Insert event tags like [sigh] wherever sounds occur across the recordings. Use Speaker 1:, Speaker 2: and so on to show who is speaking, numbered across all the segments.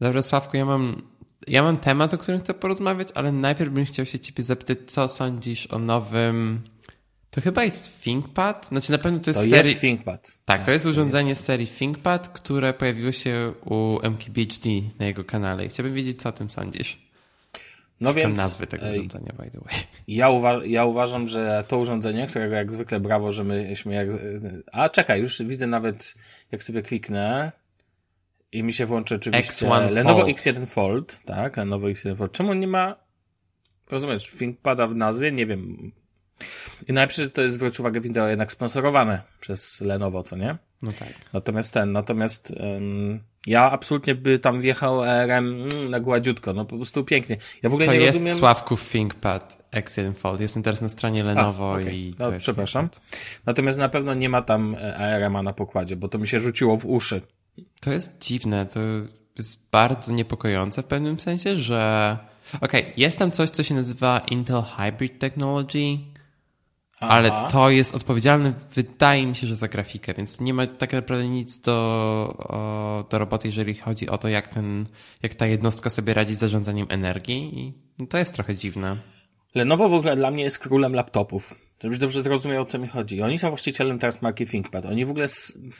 Speaker 1: Dobra, Sławku, ja mam, ja mam temat, o którym chcę porozmawiać, ale najpierw bym chciał się ciebie zapytać, co sądzisz o nowym... To chyba jest ThinkPad? Znaczy na pewno to jest
Speaker 2: To
Speaker 1: serii...
Speaker 2: jest ThinkPad.
Speaker 1: Tak, to jest urządzenie z serii ThinkPad, które pojawiło się u MKBHD na jego kanale. Chciałbym wiedzieć, co o tym sądzisz.
Speaker 2: No
Speaker 1: Szukam
Speaker 2: więc
Speaker 1: nazwy tego urządzenia, by the way.
Speaker 2: ja, uwa- ja uważam, że to urządzenie, którego jak zwykle brawo, że myśmy jak... A czekaj, już widzę nawet, jak sobie kliknę i mi się włączy oczywiście
Speaker 1: X1
Speaker 2: Lenovo
Speaker 1: Fold.
Speaker 2: X1 Fold, tak, Lenovo X1 Fold. Czemu nie ma, rozumiesz, ThinkPada w nazwie? Nie wiem. I najpierw to jest, zwróć uwagę, wideo jednak sponsorowane przez Lenovo, co nie?
Speaker 1: No tak.
Speaker 2: Natomiast ten, natomiast um, ja absolutnie by tam wjechał RM mm, na gładziutko, no po prostu pięknie. Ja w ogóle
Speaker 1: To
Speaker 2: nie
Speaker 1: jest
Speaker 2: rozumiem...
Speaker 1: Sławków ThinkPad X1 Fold. Jestem teraz na stronie Lenovo
Speaker 2: okej.
Speaker 1: i
Speaker 2: No,
Speaker 1: to jest
Speaker 2: przepraszam.
Speaker 1: ThinkPad.
Speaker 2: Natomiast na pewno nie ma tam e, ARM-a na pokładzie, bo to mi się rzuciło w uszy.
Speaker 1: To jest dziwne, to jest bardzo niepokojące w pewnym sensie, że... Okej, jest tam coś, co się nazywa Intel Hybrid Technology,
Speaker 2: Aha.
Speaker 1: ale to jest odpowiedzialne, wydaje mi się, że za grafikę, więc nie ma tak naprawdę nic do, o, do roboty, jeżeli chodzi o to, jak, ten, jak ta jednostka sobie radzi z zarządzaniem energii i no, to jest trochę dziwne.
Speaker 2: Lenovo w ogóle dla mnie jest królem laptopów. Żebyś dobrze zrozumiał, o co mi chodzi. Oni są właścicielem teraz marki ThinkPad. Oni w ogóle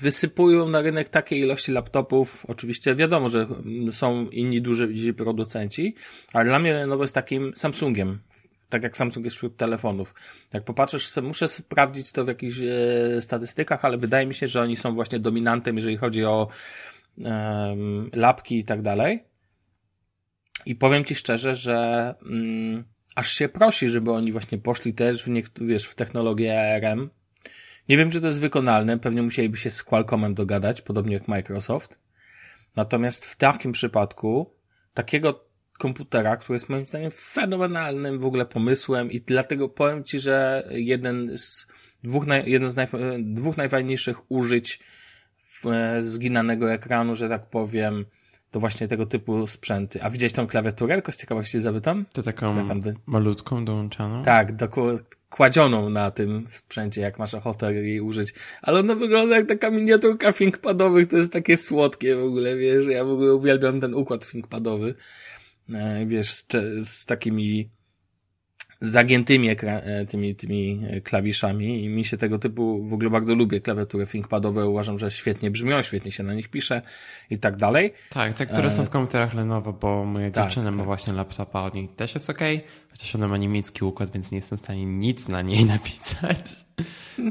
Speaker 2: wysypują na rynek takie ilości laptopów. Oczywiście wiadomo, że mm, są inni duży producenci, ale dla mnie Lenovo jest takim Samsungiem. Tak jak Samsung jest wśród telefonów. Jak popatrzysz, muszę sprawdzić to w jakichś e, statystykach, ale wydaje mi się, że oni są właśnie dominantem, jeżeli chodzi o em, lapki i tak dalej. I powiem ci szczerze, że mm, aż się prosi, żeby oni właśnie poszli też w, wiesz, w technologię ARM. Nie wiem, czy to jest wykonalne, pewnie musieliby się z Qualcommem dogadać, podobnie jak Microsoft. Natomiast w takim przypadku takiego komputera, który jest moim zdaniem fenomenalnym w ogóle pomysłem i dlatego powiem Ci, że jeden z dwóch, naj, jeden z najf- dwóch najfajniejszych użyć w, e, zginanego ekranu, że tak powiem, to właśnie tego typu sprzęty. A widziałeś tą klawiaturę? Tylko z ciekawości zapytam?
Speaker 1: To taką
Speaker 2: tam ty?
Speaker 1: malutką dołączoną.
Speaker 2: Tak, doku- kładzioną na tym sprzęcie, jak masz ochotę jej użyć. Ale ona wygląda jak taka miniaturka ThinkPadowych, to jest takie słodkie w ogóle, wiesz, ja w ogóle uwielbiam ten układ ThinkPadowy. E, wiesz, z, z takimi zagiętymi e, tymi, tymi e, klawiszami i mi się tego typu, w ogóle bardzo lubię klawiatury ThinkPadowe, uważam, że świetnie brzmią, świetnie się na nich pisze i tak dalej.
Speaker 1: Tak, te, które są w komputerach Lenovo, bo moja
Speaker 2: E, tak,
Speaker 1: dziewczyna ma
Speaker 2: tak.
Speaker 1: właśnie laptopa od niej też jest ok, chociaż ona ma niemiecki układ, więc nie jestem w stanie nic na niej [laughs] napisać.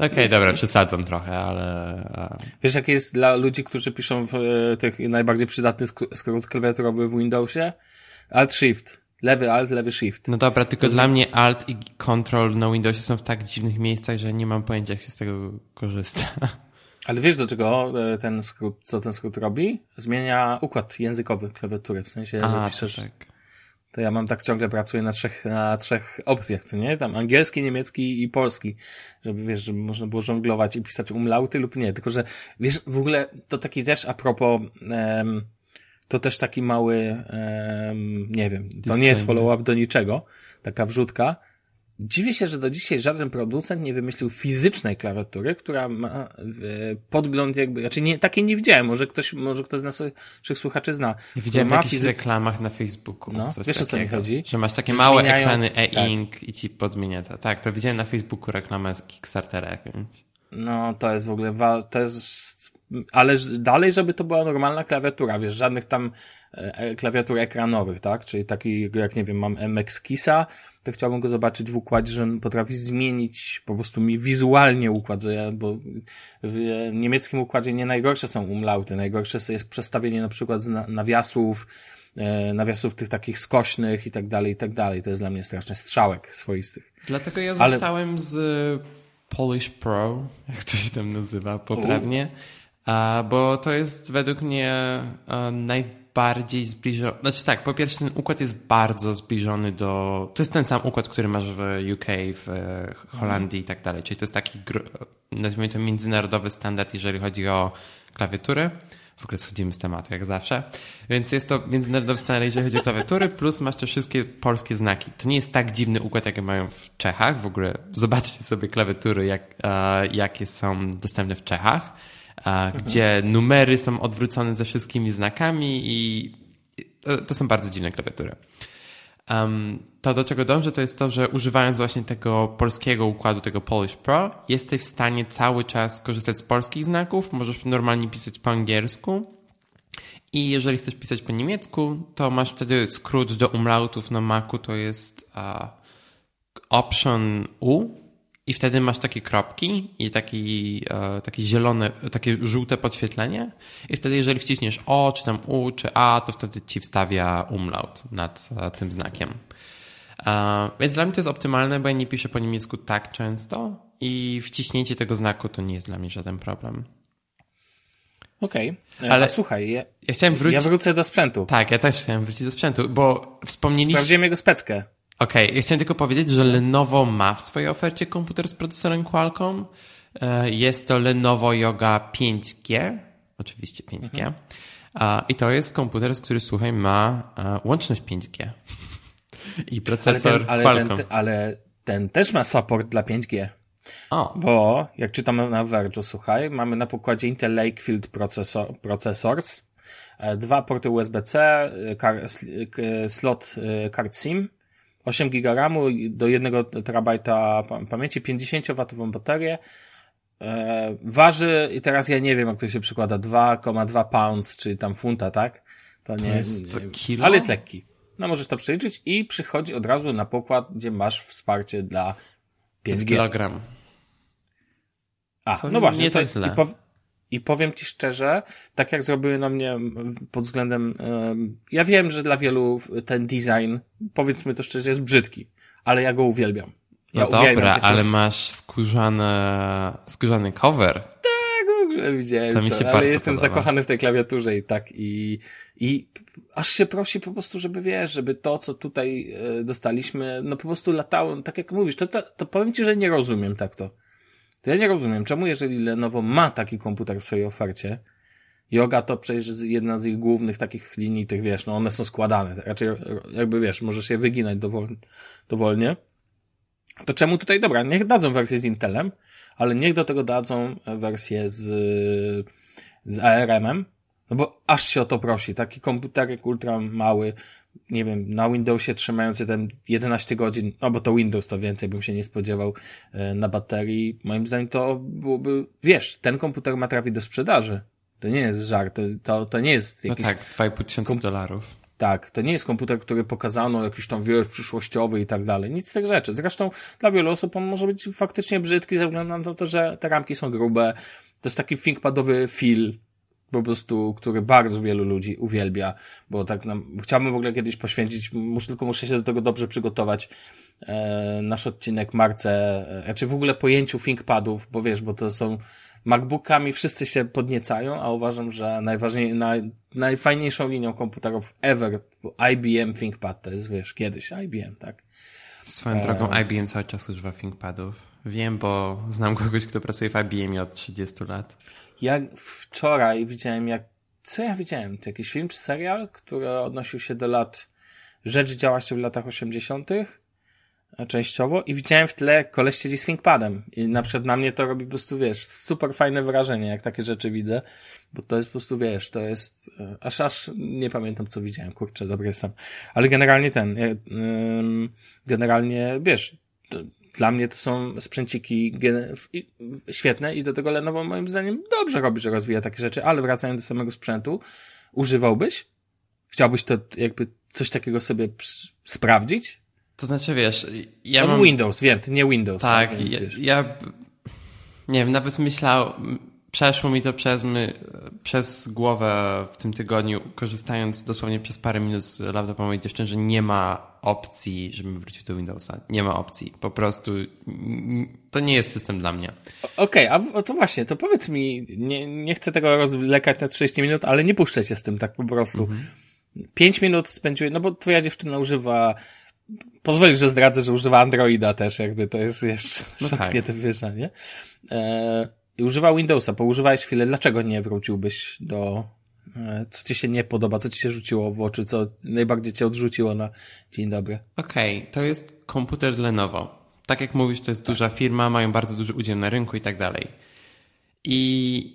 Speaker 1: Okej, dobra, przesadzam trochę, ale...
Speaker 2: Wiesz, jaki jest dla ludzi, którzy piszą w e, tych najbardziej przydatny sk- skrót klawiaturowy w Windowsie? Alt Shift. Lewy Alt, lewy Shift.
Speaker 1: No dobra, tylko dla mnie Alt i Control na Windowsie są w tak dziwnych miejscach, że nie mam pojęcia, jak się z tego korzysta.
Speaker 2: Ale wiesz do czego e, ten skrót, co ten skrót robi? Zmienia układ językowy klawiatury, w sensie, że
Speaker 1: A,
Speaker 2: piszesz,
Speaker 1: to tak.
Speaker 2: to ja mam tak ciągle pracuję na trzech, na trzech opcjach, co nie? Tam angielski, niemiecki i polski, żeby wiesz, żeby można było żonglować i pisać umlauty lub nie, tylko że wiesz, w ogóle to taki też a propos, em, to też taki mały, em, nie wiem, to nie jest follow-up do niczego, taka wrzutka. Dziwię się, że do dzisiaj żaden producent nie wymyślił fizycznej klawiatury, która ma e, podgląd jakby, znaczy nie, takiej nie widziałem, może ktoś, może ktoś z naszych słuchaczy zna.
Speaker 1: Ja widziałem w jakichś
Speaker 2: fizy-
Speaker 1: reklamach na Facebooku.
Speaker 2: No,
Speaker 1: coś
Speaker 2: wiesz, o co mi
Speaker 1: takiego,
Speaker 2: chodzi?
Speaker 1: Że masz takie małe ekrany
Speaker 2: tak.
Speaker 1: e-ink i ci podmienia to. Tak, to widziałem na Facebooku reklamę z Kickstartera jakimś.
Speaker 2: No, to jest w ogóle, to jest, ale dalej, żeby to była normalna klawiatura, wiesz, żadnych tam e, e, klawiatur ekranowych, tak? Czyli taki, jak nie wiem, mam MX Kissa, to chciałbym go zobaczyć w układzie, że on potrafi zmienić po prostu mi wizualnie układ, że ja, bo w e, niemieckim układzie nie najgorsze są umlauty, najgorsze jest przestawienie na przykład nawiasów, nawiasów tych takich skośnych i tak dalej, i tak dalej. To jest dla mnie straszny strzałek swoistych.
Speaker 1: Dlatego ja
Speaker 2: Ale-
Speaker 1: zostałem z Polish Pro, jak to się tam nazywa poprawnie, a, bo to jest według mnie najbardziej zbliżony. Znaczy tak, po pierwsze ten układ jest bardzo zbliżony do... To jest ten sam układ, który masz w UK, w e, Holandii i tak dalej. Czyli to jest taki, gr- nazwijmy to międzynarodowy standard, jeżeli chodzi o klawiatury. W ogóle schodzimy z tematu, jak zawsze. Więc jest to międzynarodowy standard, jeżeli chodzi o klawiatury, plus masz te wszystkie polskie znaki. To nie jest tak dziwny układ, jak mają w Czechach. W ogóle zobaczcie sobie klawiatury, jak, e, jakie są dostępne w Czechach, e, gdzie numery są odwrócone ze wszystkimi znakami i to są bardzo dziwne klawiatury. Um, to do czego dążę, to jest to, że używając właśnie tego polskiego układu, tego Polish Pro, jesteś w stanie cały czas korzystać z polskich znaków, możesz normalnie pisać po angielsku i jeżeli chcesz pisać po niemiecku, to masz wtedy skrót do umlautów na Macu, to jest uh, Option U i wtedy masz takie kropki i taki, uh, takie zielone, takie żółte podświetlenie i wtedy jeżeli wciśniesz O, czy tam U, czy A, to wtedy ci wstawia umlaut nad uh, tym znakiem. Więc dla mnie to jest optymalne, bo ja nie piszę po niemiecku tak często i wciśnięcie tego znaku to nie jest dla mnie żaden problem.
Speaker 2: Okej, okay. ale A, słuchaj, ja, ja, chciałem wrócić... ja wrócę do sprzętu.
Speaker 1: Tak, ja też chciałem wrócić do sprzętu, bo wspomnieliście...
Speaker 2: Sprawdziłem jego speckę.
Speaker 1: Okej, okay. ja chciałem tylko powiedzieć, że Lenovo ma w swojej ofercie komputer z procesorem Qualcomm. E, jest to Lenovo Yoga 5G, oczywiście 5G. Mhm. I to jest komputer, który, słuchaj, ma e, łączność 5G. I procesor ale ten,
Speaker 2: ale
Speaker 1: Qualcomm.
Speaker 2: Ten, ale ten też ma support dla 5G. O. Bo, jak czytamy na Verge'u, słuchaj, mamy na pokładzie Intel Lakefield processor, Processors, e, dwa porty USB-C, e, slot e, card SIM, 8 GB RAMu do 1 terabajta pamięci, 50W baterię, waży, i teraz ja nie wiem, jak to się przykłada, 2,2 pounds, czyli tam funta, tak?
Speaker 1: To, to nie jest nie, kilo?
Speaker 2: Ale jest lekki. No możesz to przeliczyć i przychodzi od razu na pokład, gdzie masz wsparcie dla 5G.
Speaker 1: kilogram.
Speaker 2: A, to no właśnie. Nie tak źle. I, I powiem ci szczerze, tak jak zrobiły na mnie pod względem, ja wiem, że dla wielu ten design, powiedzmy to szczerze, jest brzydki, ale ja go uwielbiam. Ja
Speaker 1: no dobra, ale masz skórzane, skórzany cover.
Speaker 2: Tak, w ogóle widziałem to, mi się to ale jestem podoba. zakochany w tej klawiaturze i tak i, i aż się prosi po prostu, żeby wiesz, żeby to, co tutaj e, dostaliśmy, no po prostu latało, tak jak mówisz, to, to, to powiem ci, że nie rozumiem tak to. To ja nie rozumiem, czemu jeżeli Lenovo ma taki komputer w swojej ofercie, Yoga to przecież jedna z ich głównych takich linii, tych wiesz, no one są składane, raczej jakby wiesz, możesz je wyginać dowolnie, dowolnie. To czemu tutaj, dobra, niech dadzą wersję z Intelem, ale niech do tego dadzą wersję z, z ARM-em, no bo aż się o to prosi. Taki komputerek ultra mały, nie wiem, na Windowsie trzymający ten 11 godzin, no bo to Windows to więcej bym się nie spodziewał e, na baterii. Moim zdaniem to byłoby, wiesz, ten komputer ma trafić do sprzedaży. To nie jest żart, to, to, to nie jest
Speaker 1: no jakiś... No tak, 2,5 tysiąca dolarów.
Speaker 2: Tak, to nie jest komputer, który pokazano jakiś tam, wiesz, przyszłościowy i tak dalej. Nic z tych rzeczy. Zresztą dla wielu osób on może być faktycznie brzydki ze względu na to, że te ramki są grube. To jest taki ThinkPadowy feel, po prostu, który bardzo wielu ludzi uwielbia, bo tak nam, chciałbym w ogóle kiedyś poświęcić, muszę, tylko muszę się do tego dobrze przygotować, e, nasz odcinek Marce, e, czy znaczy w ogóle pojęciu ThinkPadów, bo wiesz, bo to są MacBookami wszyscy się podniecają, a uważam, że najważniej, naj, najfajniejszą linią komputerów ever IBM ThinkPad to jest, wiesz, kiedyś IBM, tak?
Speaker 1: Swoją drogą e... IBM cały czas używa ThinkPadów. Wiem, bo znam kogoś, kto pracuje w IBM od 30 lat.
Speaker 2: Ja wczoraj widziałem, jak. Co ja widziałem? To jakiś film czy serial, który odnosił się do lat. Rzecz działa się w latach 80. częściowo i widziałem w tle koleś siedzi z ThinkPadem. I na przykład na mnie to robi po prostu, wiesz, super fajne wrażenie, jak takie rzeczy widzę. Bo to jest po prostu, wiesz, to jest. E, aż aż nie pamiętam, co widziałem. Kurczę, dobry jestem. Ale generalnie ten. Generalnie, wiesz dla mnie to są sprzęciki świetne i do tego Lenovo moim zdaniem dobrze robi, że rozwija takie rzeczy, ale wracając do samego sprzętu, używałbyś? Chciałbyś to jakby coś takiego sobie sprawdzić?
Speaker 1: To znaczy, wiesz, ja
Speaker 2: no
Speaker 1: mam...
Speaker 2: Windows, wiem, nie Windows.
Speaker 1: Tak, tak ja, ja, nie wiem, nawet myślał, przeszło mi to przez, my, przez głowę w tym tygodniu, korzystając dosłownie przez parę minut z laptopa mojej dziewczyny, że nie ma opcji, żebym wrócił do Windowsa. Nie ma opcji. Po prostu to nie jest system dla mnie.
Speaker 2: Okej, okay, a to właśnie, to powiedz mi, nie, nie chcę tego rozlekać na 30 minut, ale nie puszczę cię z tym tak po prostu. Mhm. 5 minut spędziłem, no bo twoja dziewczyna używa pozwolisz, że zdradzę, że używa Androida też, jakby to jest jeszcze no szoknie tak. te nie? E używał Windowsa, poużywałeś chwilę, dlaczego nie wróciłbyś do, e, co ci się nie podoba, co ci się rzuciło w oczy, co najbardziej cię odrzuciło na dzień dobry?
Speaker 1: Okej, okay, to jest komputer Lenovo. Tak jak mówisz, to jest duża firma, mają bardzo duży udział na rynku i tak dalej. I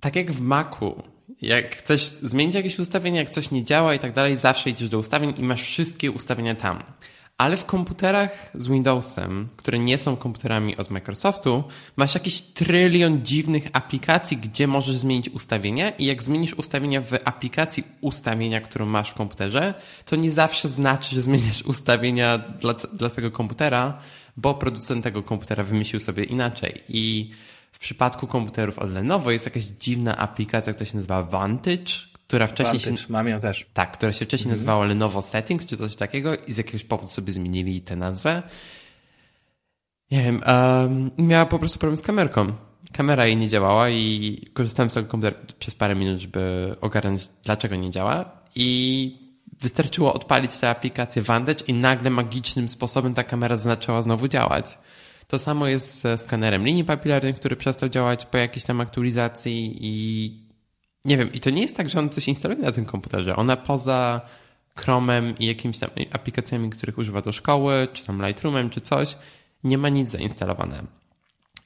Speaker 1: tak jak w Macu Jak chcesz zmienić jakieś ustawienia, jak coś nie działa i tak dalej, zawsze idziesz do ustawień i masz wszystkie ustawienia tam. Ale w komputerach z Windowsem, które nie są komputerami od Microsoftu, masz jakiś trylion dziwnych aplikacji, gdzie możesz zmienić ustawienia i jak zmienisz ustawienia w aplikacji ustawienia, którą masz w komputerze, to nie zawsze znaczy, że zmieniasz ustawienia dla, dla twojego komputera, bo producent tego komputera wymyślił sobie inaczej. I w przypadku komputerów od Lenovo jest jakaś dziwna aplikacja, która się nazywa Vantage, która wcześniej
Speaker 2: Vantage,
Speaker 1: się...
Speaker 2: mam ją też.
Speaker 1: Tak, która się wcześniej
Speaker 2: Mhm.
Speaker 1: nazywała Lenovo Settings czy coś takiego i z jakiegoś powodu sobie zmienili tę nazwę. Nie wiem, um, miała po prostu problem z kamerką. Kamera jej nie działała i korzystałem z tego komputera przez parę minut, żeby ogarnąć dlaczego nie działa i wystarczyło odpalić tę aplikację Vantage i nagle magicznym sposobem ta kamera zaczęła znowu działać. To samo jest ze skanerem linii papilarnych, który przestał działać po jakiejś tam aktualizacji i nie wiem, i to nie jest tak, że on coś instaluje na tym komputerze. Ona poza Chromem i jakimiś tam aplikacjami, których używa do szkoły, czy tam Lightroomem, czy coś, nie ma nic zainstalowane.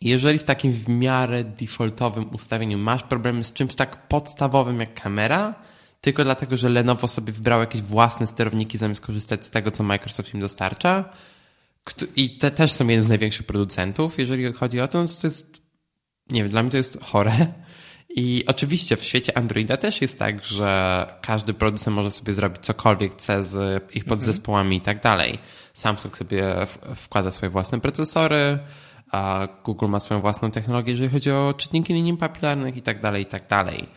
Speaker 1: Jeżeli w takim w miarę defaultowym ustawieniu masz problemy z czymś tak podstawowym jak kamera, tylko dlatego, że Lenovo sobie wybrało jakieś własne sterowniki zamiast korzystać z tego, co Microsoft im dostarcza, i te też są jednym z największych producentów, jeżeli chodzi o to, no to jest, nie wiem, dla mnie to jest chore. I oczywiście w świecie Androida też jest tak, że każdy producent może sobie zrobić cokolwiek chce z ich podzespołami i tak dalej. Samsung sobie wkłada swoje własne procesory, a Google ma swoją własną technologię, jeżeli chodzi o czytniki linii papilarnych i tak dalej, i tak dalej.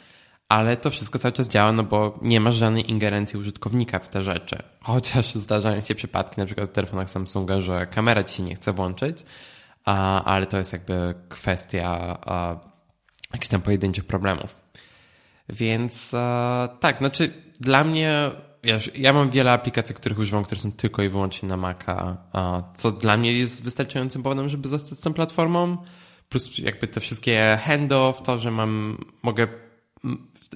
Speaker 1: Ale to wszystko cały czas działa, no bo nie masz żadnej ingerencji użytkownika w te rzeczy. Chociaż [laughs] zdarzają się przypadki, na przykład w telefonach Samsunga, że kamera ci się nie chce włączyć, ale to jest jakby kwestia jakichś tam pojedynczych problemów. Więc e, tak, znaczy dla mnie, ja, ja mam wiele aplikacji, których używam, które są tylko i wyłącznie na Maca, co dla mnie jest wystarczającym powodem, żeby zostać z tą platformą. Plus jakby te wszystkie handoff, to, że mam, mogę,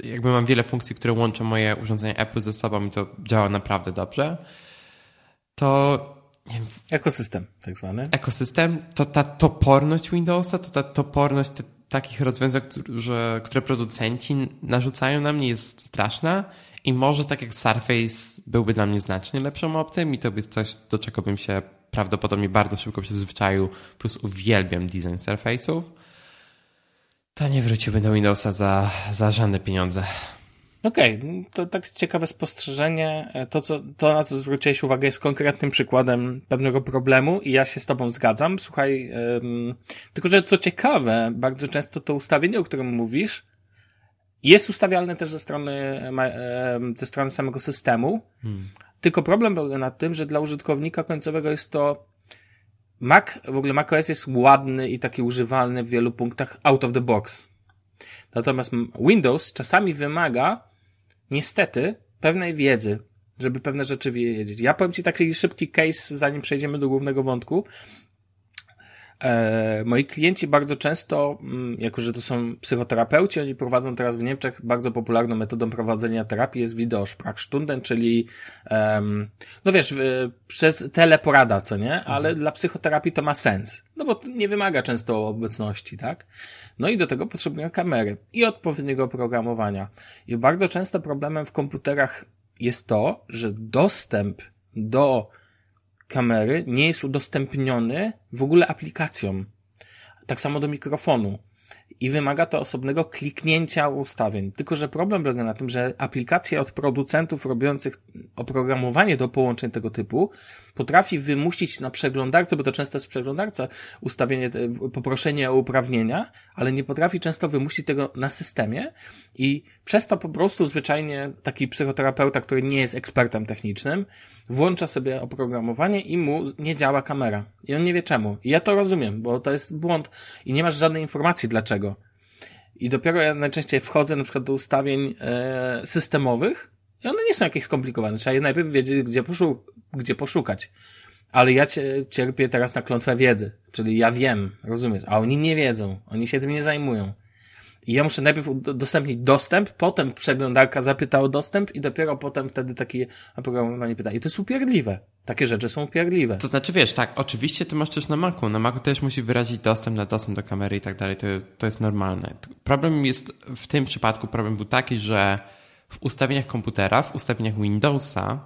Speaker 1: jakby mam wiele funkcji, które łączą moje urządzenia Apple ze sobą i to działa naprawdę dobrze. To wiem,
Speaker 2: Ekosystem, tak zwany.
Speaker 1: ekosystem, to ta toporność Windowsa, to ta toporność te, takich rozwiązań, które, które producenci narzucają na mnie jest straszna i może tak jak Surface byłby dla mnie znacznie lepszą opcją i to by coś, do czego bym się prawdopodobnie bardzo szybko przyzwyczaił, plus uwielbiam design Surface'ów, to nie wróciłbym do Windowsa za, za żadne pieniądze.
Speaker 2: Okej, to tak ciekawe spostrzeżenie. E, To, co, to, na co zwróciłeś uwagę, jest konkretnym przykładem pewnego problemu i ja się z tobą zgadzam. Słuchaj, ym, tylko że co ciekawe, bardzo często to ustawienie, o którym mówisz, jest ustawialne też ze strony, em, ze strony samego systemu. Tylko problem polega na tym, że dla użytkownika końcowego jest to Mac, w ogóle macOS jest ładny i taki używalny w wielu punktach out of the box. Natomiast Windows czasami wymaga, niestety, pewnej wiedzy, żeby pewne rzeczy wiedzieć. Ja powiem Ci taki szybki case, zanim przejdziemy do głównego wątku. E, moi klienci bardzo często, mm, jako że to są psychoterapeuci, oni prowadzą teraz w Niemczech bardzo popularną metodą prowadzenia terapii jest Videosprachstunden, czyli no wiesz, przez teleporada, co nie? Ale dla psychoterapii to ma sens. No bo nie wymaga często obecności, tak? No i do tego potrzebują kamery i odpowiedniego oprogramowania. I bardzo często problemem w komputerach jest to, że dostęp do kamery nie jest udostępniony w ogóle aplikacjom. Tak samo do mikrofonu. I wymaga to osobnego kliknięcia ustawień. Tylko, że problem polega na tym, że aplikacje od producentów robiących oprogramowanie do połączeń tego typu potrafi wymusić na przeglądarce, bo to często jest przeglądarce, ustawienie, e, poproszenie o uprawnienia, ale nie potrafi często wymusić tego na systemie i przez to po prostu zwyczajnie taki psychoterapeuta, który nie jest ekspertem technicznym, włącza sobie oprogramowanie i mu nie działa kamera. I on nie wie czemu. I ja to rozumiem, bo to jest błąd i nie masz żadnej informacji dlaczego. I dopiero ja najczęściej wchodzę na przykład do ustawień e, systemowych i one nie są jakieś skomplikowane. Trzeba je najpierw wiedzieć, gdzie, poszu- gdzie poszukać. Ale ja cie- cierpię teraz na klątwę wiedzy. Czyli ja wiem, rozumiesz, a oni nie wiedzą. Oni się tym nie zajmują. I ja muszę najpierw udostępnić dostęp, potem przeglądarka zapyta o dostęp i dopiero potem wtedy takie oprogramowanie pyta. I to jest upierdliwe. Takie rzeczy są upierdliwe.
Speaker 1: To znaczy, wiesz, tak, oczywiście ty masz też na Macu. Na Macu też musi wyrazić dostęp na dostęp do kamery i tak dalej. To, to jest normalne. Problem jest, w tym przypadku problem był taki, że w ustawieniach komputera, w ustawieniach Windowsa,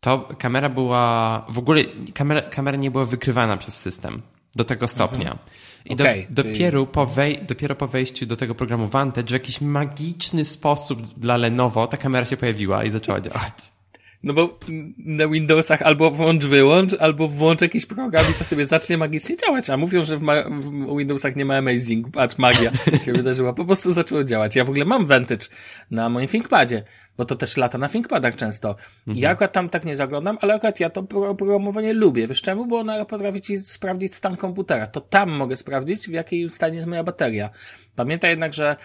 Speaker 1: to kamera była, w ogóle kamera, kamera nie była wykrywana przez system do tego stopnia. Mhm. I okay, do, czyli... dopiero, po wej, dopiero po wejściu do tego programu Vantage w jakiś magiczny sposób dla Lenovo ta kamera się pojawiła i zaczęła działać.
Speaker 2: No bo na Windowsach albo włącz, wyłącz, albo włącz jakiś program i to sobie zacznie magicznie działać. A mówią, że w, w Windowsach nie ma Amazing. Patrz, magia [laughs] się wydarzyła. Po prostu zaczęło działać. Ja w ogóle mam Vantage na moim ThinkPadzie bo to też lata na ThinkPadach często. Mhm. Ja akurat tam tak nie zaglądam, ale akurat ja to programowanie lubię. Wiesz czemu? Bo ona potrafi ci sprawdzić stan komputera. To tam mogę sprawdzić, w jakiej stanie jest moja bateria. Pamiętaj jednak, że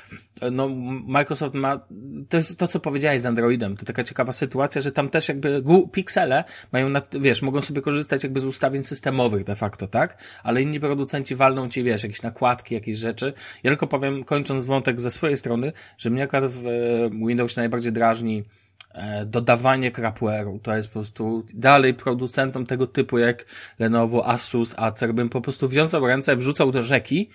Speaker 2: no, Microsoft ma, to jest to, co powiedziałeś z Androidem, to taka ciekawa sytuacja, że tam też jakby piksele mają, nad, wiesz, mogą sobie korzystać jakby z ustawień systemowych de facto, tak? Ale inni producenci walną ci, wiesz, jakieś nakładki, jakieś rzeczy. Ja tylko powiem, kończąc wątek ze swojej strony, że mnie akurat w e, Windowsie najbardziej drażni e, dodawanie crapware'u. To jest po prostu dalej producentom tego typu jak Lenovo, Asus, Acer bym po prostu wiązał ręce, wrzucał do rzeki,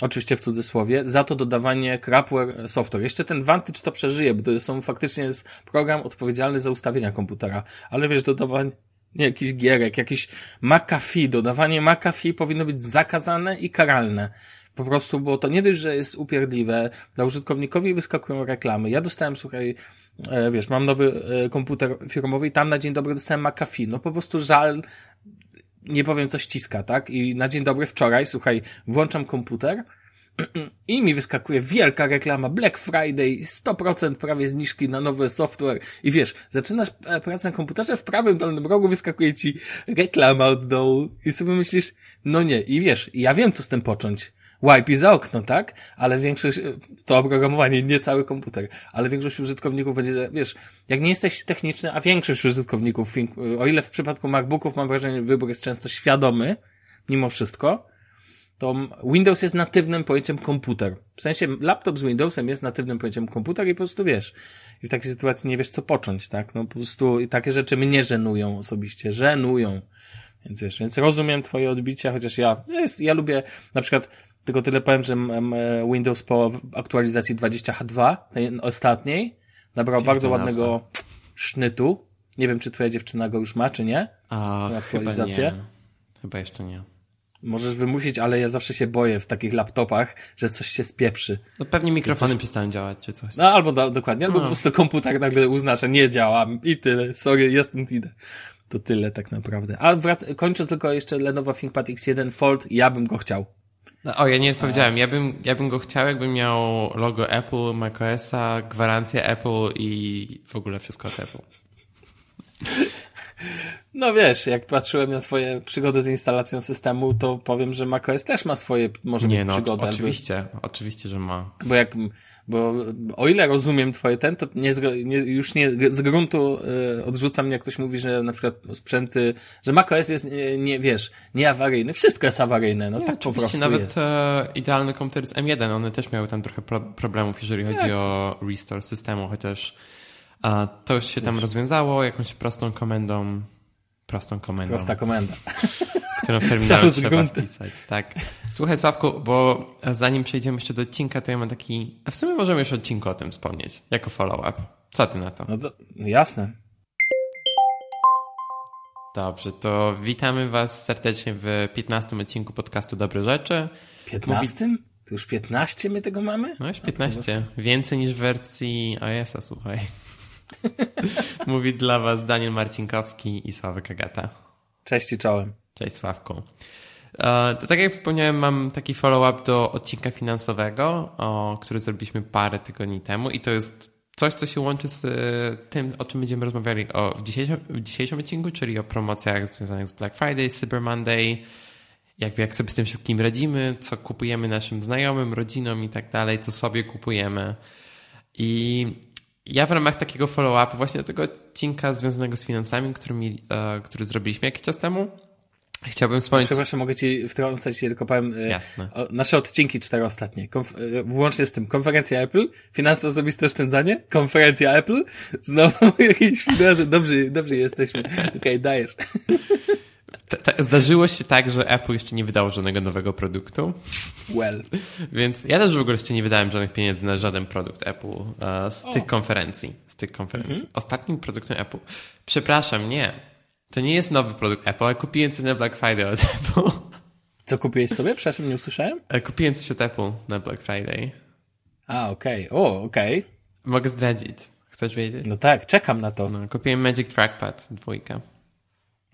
Speaker 2: oczywiście w cudzysłowie, za to dodawanie crapware software. Jeszcze ten Vantage to przeżyje, bo to są faktycznie jest program odpowiedzialny za ustawienia komputera, ale wiesz, dodawanie jakiś gierek, jakiś McAfee, dodawanie McAfee powinno być zakazane i karalne. Po prostu, bo to nie dość, że jest upierdliwe, dla użytkownikowi wyskakują reklamy. Ja dostałem, słuchaj, e, wiesz, mam nowy e, komputer firmowy i tam na dzień dobry dostałem McAfee. No po prostu żal, nie powiem co ściska, tak? I na dzień dobry wczoraj, słuchaj, włączam komputer [clears throat] i mi wyskakuje wielka reklama Black Friday, 100% prawie zniżki na nowy software i wiesz, zaczynasz e, pracę na komputerze, w prawym dolnym rogu wyskakuje ci reklama od dołu i sobie myślisz, no nie, i wiesz, ja wiem co z tym począć wipe za okno, tak? Ale większość, to oprogramowanie, nie cały komputer, ale większość użytkowników będzie, wiesz, jak nie jesteś techniczny, a większość użytkowników, o ile w przypadku MacBooków mam wrażenie, wybór jest często świadomy, mimo wszystko, to Windows jest natywnym pojęciem komputer. W sensie laptop z Windowsem jest natywnym pojęciem komputer i po prostu wiesz. I w takiej sytuacji nie wiesz co począć, tak? No po prostu i takie rzeczy mnie żenują osobiście, żenują. Więc wiesz, więc rozumiem twoje odbicia, chociaż ja, jest, ja lubię na przykład tylko tyle powiem, że Windows po aktualizacji 20H2, tej ostatniej, nabrał bardzo ładnego nazwa. sznytu. Nie wiem, czy twoja dziewczyna go już ma, czy nie?
Speaker 1: A, aktualizację. Chyba, nie. chyba jeszcze nie.
Speaker 2: Możesz wymusić, ale ja zawsze się boję w takich laptopach, że coś się spieprzy.
Speaker 1: No pewnie mikrofony coś... przestaną działać, czy coś.
Speaker 2: No albo do, dokładnie, albo no. po prostu komputer nagle uzna, że nie działa i tyle. Sorry, jestem idę. To tyle tak naprawdę. A wrac- kończąc tylko jeszcze Lenovo ThinkPad X1 Fold, ja bym go chciał.
Speaker 1: No, o, ja nie odpowiedziałem. Ja bym, ja bym go chciał, jakbym miał logo Apple, macOSa, gwarancję Apple i w ogóle wszystko od Apple. [laughs]
Speaker 2: No wiesz, jak patrzyłem na twoje przygody z instalacją systemu, to powiem, że macOS też ma swoje, może nie, być no, przygody.
Speaker 1: oczywiście, albo... oczywiście, że ma.
Speaker 2: Bo jak bo o ile rozumiem twoje ten, to nie, nie, już nie z gruntu y, odrzucam, jak ktoś mówi, że na przykład sprzęty, że macOS jest, nie, nie wiesz, nieawaryjny. Wszystko jest awaryjne, no nie, tak po prostu
Speaker 1: nawet
Speaker 2: jest.
Speaker 1: e, idealny komputer z M1, one też miały tam trochę pro problemów, jeżeli chodzi jak? o restore systemu, chociaż a, to już się tam rozwiązało jakąś prostą komendą. Prostą komendą.
Speaker 2: Prosta komenda. [laughs]
Speaker 1: którą w terminalu trzeba wpisać. Tak. Słuchaj Sławku, bo zanim przejdziemy jeszcze do odcinka, to ja mam taki... A w sumie możemy już odcinku o tym wspomnieć, jako follow-up. Co ty na to?
Speaker 2: No to jasne.
Speaker 1: Dobrze, to witamy Was serdecznie w 15 odcinku podcastu Dobre Rzeczy.
Speaker 2: 15? Mówi... To już 15 my tego mamy?
Speaker 1: No już 15. Więcej niż w wersji iOS-a, słuchaj. [laughs] Mówi dla Was Daniel Marcinkowski i Sławek Agata.
Speaker 2: Cześć i czołem.
Speaker 1: Cześć Sławku. E, tak jak wspomniałem, mam taki follow-up do odcinka finansowego, który zrobiliśmy parę tygodni temu i to jest coś, co się łączy z e, tym, o czym będziemy rozmawiali o, w, dzisiejszym, w dzisiejszym odcinku, czyli o promocjach związanych z Black Friday, Cyber Monday, jak sobie z tym wszystkim radzimy, co kupujemy naszym znajomym, rodzinom i tak dalej, co sobie kupujemy. I ja w ramach takiego follow-upu właśnie do tego odcinka związanego z finansami, który, mi, e, który zrobiliśmy jakiś czas temu, Chciałbym wspomnieć...
Speaker 2: Przepraszam, mogę ci wtrącać tylko powiem...
Speaker 1: e, Jasne.
Speaker 2: O, nasze odcinki cztery ostatnie. Konf łącznie z tym konferencja Apple, finanse osobiste oszczędzanie, konferencja Apple, [laughs] znowu jakieś finanse. Dobrze, dobrze jesteśmy. Okej, okay, dajesz.
Speaker 1: Zdarzyło się tak, że Apple jeszcze nie wydało żadnego nowego produktu.
Speaker 2: Well.
Speaker 1: Więc ja też w ogóle jeszcze nie wydałem żadnych pieniędzy na żaden produkt Apple uh, z o. tych konferencji. Z tych konferencji. Mhm. Ostatnim produktem Apple. Przepraszam, nie. To nie jest nowy produkt Apple, ale kupiłem coś na Black Friday od [laughs] Apple.
Speaker 2: Co kupiłeś sobie? Przepraszam, nie usłyszałem?
Speaker 1: E, kupiłem coś od Apple na Black Friday.
Speaker 2: A, okej. Okay. O, okej. Okay.
Speaker 1: Mogę zdradzić. Chcesz wiedzieć?
Speaker 2: No tak, czekam na to.
Speaker 1: No, kupiłem Magic Trackpad dwójkę.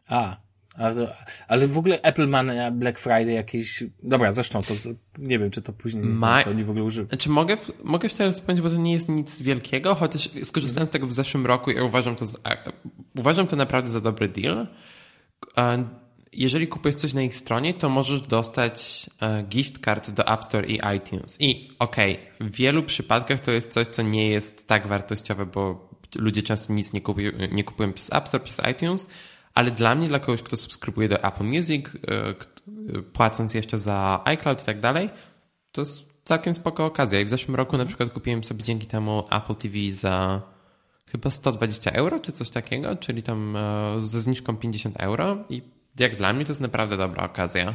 Speaker 2: A, ale, ale w ogóle Apple ma na Black Friday jakieś... Dobra, zresztą to nie wiem, czy to później ma... czy oni w ogóle używają.
Speaker 1: Znaczy mogę, mogę teraz wspomnieć, bo to nie jest nic wielkiego, chociaż skorzystałem z tego w zeszłym roku i uważam to, za, uważam to naprawdę za dobry deal. Jeżeli kupujesz coś na ich stronie, to możesz dostać e, gift card do App Store i iTunes. I okej, okay, w wielu przypadkach to jest coś, co nie jest tak wartościowe, bo ludzie często nic nie kupują, nie kupują przez App Store, przez iTunes, ale dla mnie, dla kogoś, kto subskrybuje do Apple Music, e, e, płacąc jeszcze za iCloud i tak dalej, to jest całkiem spoko okazja. I w zeszłym roku na przykład kupiłem sobie dzięki temu Apple TV za chyba 120 euro czy coś takiego, czyli tam e, ze zniżką 50 euro i jak dla mnie to jest naprawdę dobra okazja.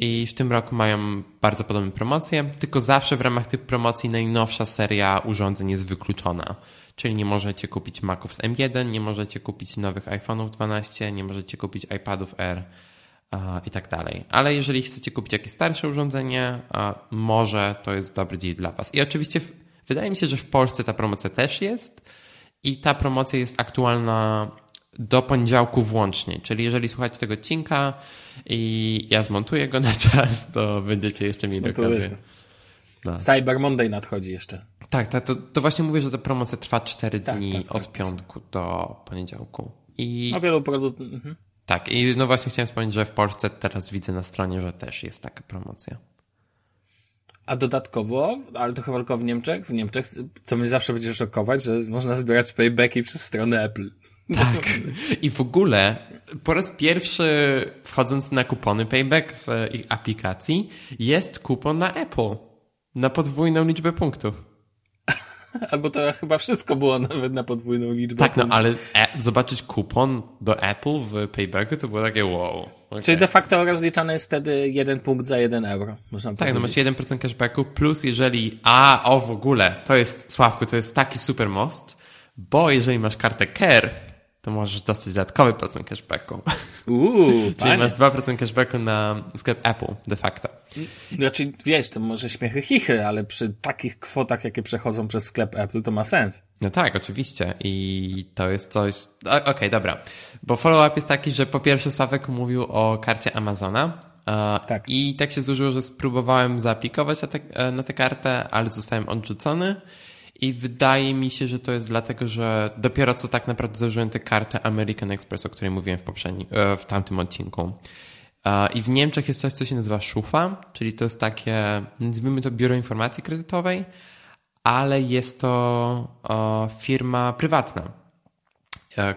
Speaker 1: I w tym roku mają bardzo podobne promocje, tylko zawsze w ramach tych promocji najnowsza seria urządzeń jest wykluczona. Czyli nie możecie kupić Maców z M1, nie możecie kupić nowych iPhone'ów 12, nie możecie kupić iPadów R i tak dalej. Ale jeżeli chcecie kupić jakieś starsze urządzenie, może to jest dobry deal dla Was. I oczywiście wydaje mi się, że w Polsce ta promocja też jest i ta promocja jest aktualna do poniedziałku włącznie. Czyli jeżeli słuchacie tego odcinka i ja zmontuję go na czas, to będziecie jeszcze mieli okazję.
Speaker 2: No. Cyber Monday nadchodzi jeszcze.
Speaker 1: Tak, tak to, to właśnie mówię, że ta promocja trwa 4 tak, dni tak, tak, od piątku do poniedziałku. I...
Speaker 2: A wielu produktów. Mhm.
Speaker 1: Tak, i no właśnie chciałem wspomnieć, że w Polsce teraz widzę na stronie, że też jest taka promocja.
Speaker 2: A dodatkowo, ale to chyba tylko w Niemczech, w Niemczech, co mnie zawsze będzie szokować, że można zbierać paybacki przez stronę Apple.
Speaker 1: Tak. [laughs] I w ogóle po raz pierwszy wchodząc na kupony payback w ich aplikacji jest kupon na Apple na podwójną liczbę punktów. [laughs]
Speaker 2: Albo to chyba wszystko było nawet na podwójną liczbę.
Speaker 1: Tak, no ale e zobaczyć kupon do Apple w Paybacku to było takie wow.
Speaker 2: Okay. Czyli de facto rozliczany jest wtedy jeden punkt za jeden euro. Można
Speaker 1: tak, no macie 1% cashbacku plus jeżeli, a o w ogóle, to jest, Sławku, to jest taki super most, bo jeżeli masz kartę CARE, to możesz dostać dodatkowy procent cashbacku.
Speaker 2: Uuu, [laughs]
Speaker 1: Czyli masz 2% cashbacku na sklep Apple de facto.
Speaker 2: Znaczy, wiesz, to może śmiechy chichy, ale przy takich kwotach, jakie przechodzą przez sklep Apple, to ma sens.
Speaker 1: No tak, oczywiście. I to jest coś... Okej, okay, dobra. Bo follow-up jest taki, że po pierwsze Sławek mówił o karcie Amazona, tak. I tak się złożyło, że spróbowałem zaaplikować na, te, na tę kartę, ale zostałem odrzucony. I wydaje mi się, że to jest dlatego, że dopiero co tak naprawdę założyłem tę kartę American Express, o której mówiłem w poprzednim, e, w tamtym odcinku. E, I w Niemczech jest coś, co się nazywa szufa, czyli to jest takie, nazwijmy to biuro informacji kredytowej, ale jest to e, firma prywatna,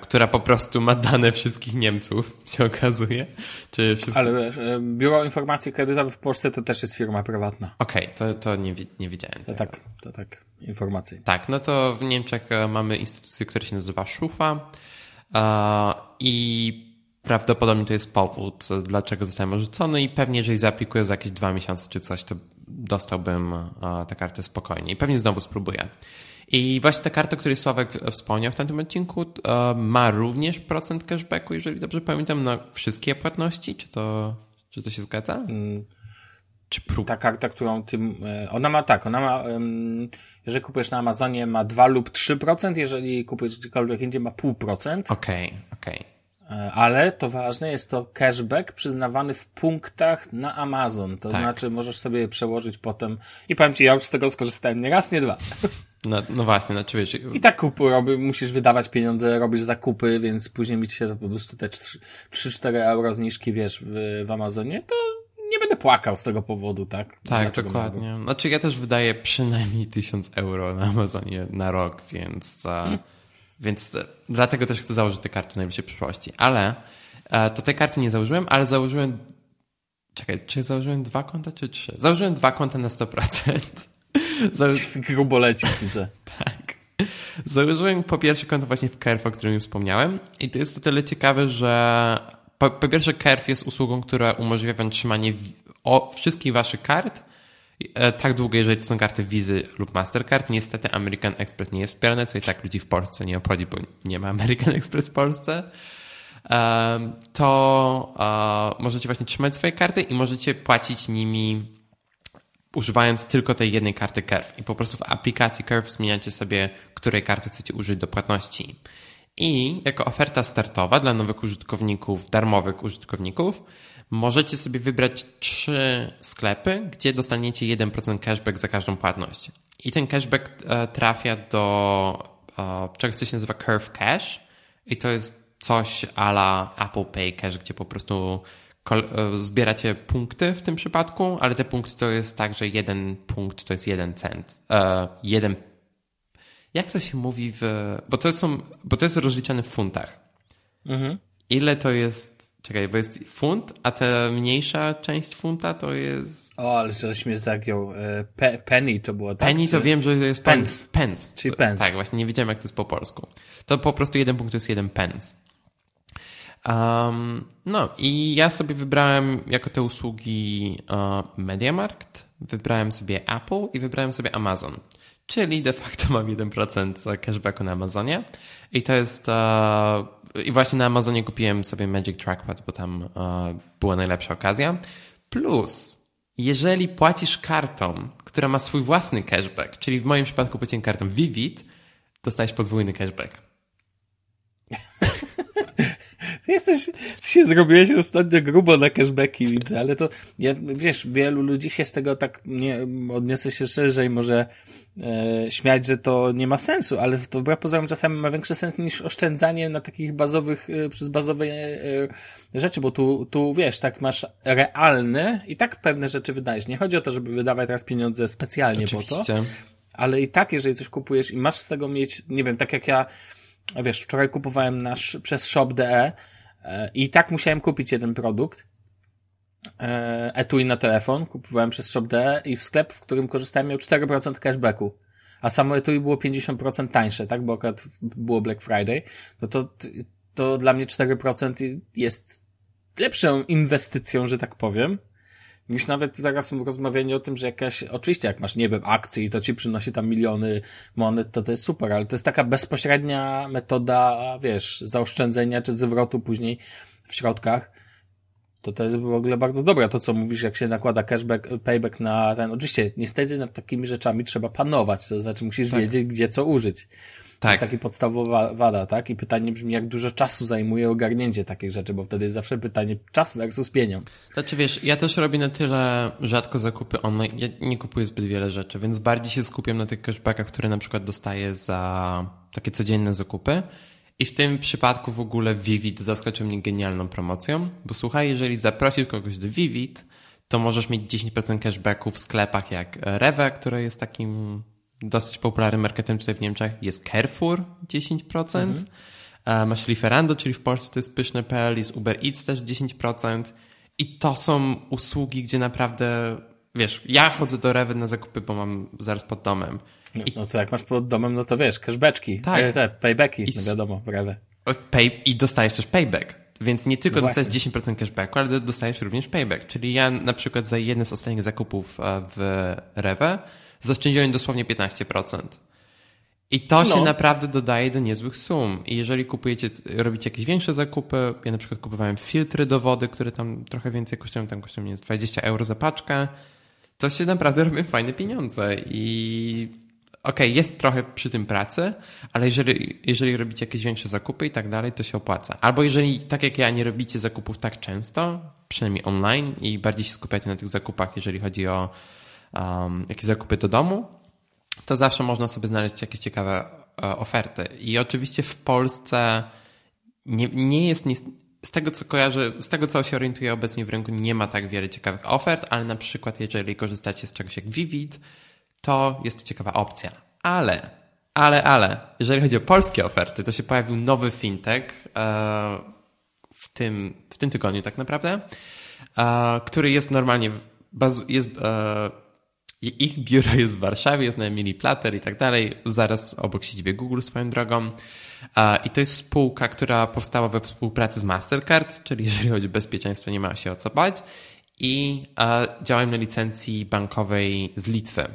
Speaker 1: która po prostu ma dane wszystkich Niemców, [laughs] się okazuje. Czy wszystkich...
Speaker 2: Ale Biuro Informacji Kredytowych w Polsce to też jest firma prywatna.
Speaker 1: Okej, okay, to, to nie, nie widziałem.
Speaker 2: To tak, to tak informacji.
Speaker 1: Tak, no to w Niemczech e, mamy instytucję, która się nazywa Szufa e, i prawdopodobnie to jest powód, dlaczego zostałem odrzucony i pewnie jeżeli zaaplikuję za jakieś dwa miesiące czy coś, to dostałbym e, tę kartę spokojnie i pewnie znowu spróbuję. I właśnie ta karta, o której Sławek wspomniał w tamtym odcinku, ma również procent cashbacku, jeżeli dobrze pamiętam, na wszystkie płatności. Czy to, czy to się zgadza? Mm.
Speaker 2: Czy prób? Ta karta, którą tym, ona ma tak, ona ma jeżeli kupujesz na Amazonie ma 2 lub 3%, jeżeli kupujesz gdziekolwiek indziej ma 0,5%.
Speaker 1: Okej, okay, okej.
Speaker 2: Okay. E, ale to ważne, jest to cashback przyznawany w punktach na Amazon. To tak. znaczy możesz sobie przełożyć potem i powiem Ci, ja już z tego skorzystałem nie raz, nie dwa. [laughs]
Speaker 1: No, no właśnie, no czy wiesz...
Speaker 2: I tak kupu robi, musisz wydawać pieniądze, robisz zakupy, więc później mi się to po prostu te 3-4 euro zniżki, wiesz, w, w Amazonie, to nie będę płakał z tego powodu, tak?
Speaker 1: Tak, dokładnie. Mogę? Znaczy ja też wydaję przynajmniej 1000 euro na Amazonie na rok, więc, hmm. więc dlatego też chcę założyć te karty w najbliższej przyszłości. Ale e, to tej karty nie założyłem, ale założyłem Czekaj, czy założyłem dwa konta, czy trzy? Założyłem dwa konta na 100%. [laughs]
Speaker 2: Zało... Grubo leci, widzę. [laughs]
Speaker 1: tak. Założyłem po pierwsze konto właśnie w Kerf, o którym już wspomniałem. I to jest o tyle ciekawe, że po, po pierwsze Kerf jest usługą, która umożliwia wam trzymanie o, wszystkich waszych kart e, tak długo, jeżeli to są karty Wizy lub Mastercard. Niestety American Express nie jest wspierane, co i tak ludzi w Polsce nie obchodzi, bo nie ma American [laughs] Express w Polsce to możecie właśnie trzymać swoje karty i możecie płacić nimi używając tylko tej jednej karty Curve. I po prostu w aplikacji Curve zmieniacie sobie, której karty chcecie użyć do płatności. I jako oferta startowa dla nowych użytkowników, darmowych użytkowników, możecie sobie wybrać trzy sklepy, gdzie dostaniecie 1% cashback za każdą płatność. I ten cashback e, trafia do e, czegoś, co się nazywa Curve Cash. I to jest coś ala Apple Pay Cash, gdzie po prostu e, zbieracie punkty w tym przypadku, ale te punkty to jest tak, że jeden punkt to jest jeden cent. Jeden. Jak to się mówi w. Bo to, są, bo to jest rozliczane w funtach. Mhm. Ile to jest. Czekaj, bo jest funt, a ta mniejsza część funta to jest.
Speaker 2: O, ale żeś mnie zagiął. E, pe penny to było tak?
Speaker 1: Penny to wiem, że jest
Speaker 2: pence.
Speaker 1: Pence.
Speaker 2: Czyli pence.
Speaker 1: Tak, właśnie nie wiedziałem, jak to jest po polsku. To po prostu jeden punkt to jest jeden pence. Um, no i ja sobie wybrałem jako te usługi uh, MediaMarkt, wybrałem sobie Apple i wybrałem sobie Amazon. Czyli de facto mam 1% cashbacku na Amazonie. I to jest. Uh, I właśnie na Amazonie kupiłem sobie Magic Trackpad, bo tam uh, była najlepsza okazja. Plus, jeżeli płacisz kartą, która ma swój własny cashback, czyli w moim przypadku płaciłem kartą Vivid, dostajesz podwójny cashback. [laughs]
Speaker 2: Ty jesteś, ty się zrobiłeś ostatnio grubo na cashbacki, widzę, ale to, ja, wiesz, wielu ludzi się z tego tak nie, odniosę się szerzej, może e, śmiać, że to nie ma sensu, ale to wbrew pozorom czasami ma większy sens niż oszczędzanie na takich bazowych, e, przez bazowe e, rzeczy, bo tu, tu wiesz, tak masz realne i tak pewne rzeczy wydajesz. Nie chodzi o to, żeby wydawać teraz pieniądze specjalnie
Speaker 1: Oczywiście.
Speaker 2: po to, ale i tak, jeżeli coś kupujesz i masz z tego mieć, nie wiem, tak jak ja, wiesz, wczoraj kupowałem nasz, przez shop.de i tak musiałem kupić jeden produkt, etui na telefon, kupowałem przez shop.de i w sklep, w którym korzystałem miał 4% cashbacku. A samo etui było 50% tańsze, tak? Bo akurat było Black Friday. No to, to dla mnie 4% jest lepszą inwestycją, że tak powiem, niż nawet teraz rozmawianie o tym, że jakaś, oczywiście jak masz, nie wiem, akcji to ci przynosi tam miliony monet, to to jest super, ale to jest taka bezpośrednia metoda, wiesz, zaoszczędzenia czy zwrotu później w środkach. To to jest w ogóle bardzo dobre, to co mówisz, jak się nakłada cashback, payback na ten, oczywiście, niestety nad takimi rzeczami trzeba panować, to znaczy musisz tak. wiedzieć, gdzie co użyć. Tak. To jest taki podstawowa wada, tak? I pytanie brzmi, jak dużo czasu zajmuje ogarnięcie takich rzeczy, bo wtedy jest zawsze pytanie czas versus pieniądz.
Speaker 1: Znaczy wiesz, ja też robię na tyle rzadko zakupy online, ja nie kupuję zbyt wiele rzeczy, więc bardziej się skupiam na tych cashbackach, które na przykład dostaję za takie codzienne zakupy. I w tym przypadku w ogóle Vivid zaskoczył mnie genialną promocją, bo słuchaj, jeżeli zaprosisz kogoś do Vivid, to możesz mieć 10% cashbacku w sklepach jak Reve, które jest takim dosyć popularnym marketem tutaj w Niemczech jest Carrefour 10%, mhm. masz Lieferando, czyli w Polsce to jest pyszne.pl, jest Uber Eats też 10% i to są usługi, gdzie naprawdę, wiesz, ja chodzę do Rewy na zakupy, bo mam zaraz pod domem.
Speaker 2: No, I... no to jak masz pod domem, no to wiesz, cashbaczki, tak. E, te paybacki, I... no wiadomo, Rewę.
Speaker 1: Pay... I dostajesz też payback. Więc nie tylko no dostajesz 10% cashbacku, ale dostajesz również payback. Czyli ja na przykład za jeden z ostatnich zakupów e, w Rewę zaoszczędziłem dosłownie 15%. I to no. się naprawdę dodaje do niezłych sum. I jeżeli kupujecie, robicie jakieś większe zakupy, ja na przykład kupowałem filtry do wody, które tam trochę więcej kosztują, tam kosztują jest 20 euro za paczkę, to się naprawdę robią fajne pieniądze. I okay, jest trochę przy tym pracy, ale jeżeli, jeżeli robicie jakieś większe zakupy i tak dalej, to się opłaca. Albo jeżeli, tak jak ja, nie robicie zakupów tak często, przynajmniej online i bardziej się skupiacie na tych zakupach, jeżeli chodzi o um, jakieś zakupy do domu, to zawsze można sobie znaleźć jakieś ciekawe e, oferty. I oczywiście w Polsce nie, nie jest nie, z tego co kojarzę, z tego co się orientuję obecnie w rynku, nie ma tak wiele ciekawych ofert, ale na przykład jeżeli korzystacie z czegoś jak Vivid, to jest ciekawa opcja. Ale, ale, ale, jeżeli chodzi o polskie oferty, to się pojawił nowy fintech, e, w tym, w tym tygodniu tak naprawdę, który jest normalnie, jest, ich biuro jest w Warszawie, jest na Emilii Plater i tak dalej, zaraz obok siedziby Google swoją drogą. I to jest spółka, która powstała we współpracy z Mastercard, czyli jeżeli chodzi o bezpieczeństwo, nie ma się o co bać. I działają na licencji bankowej z Litwy.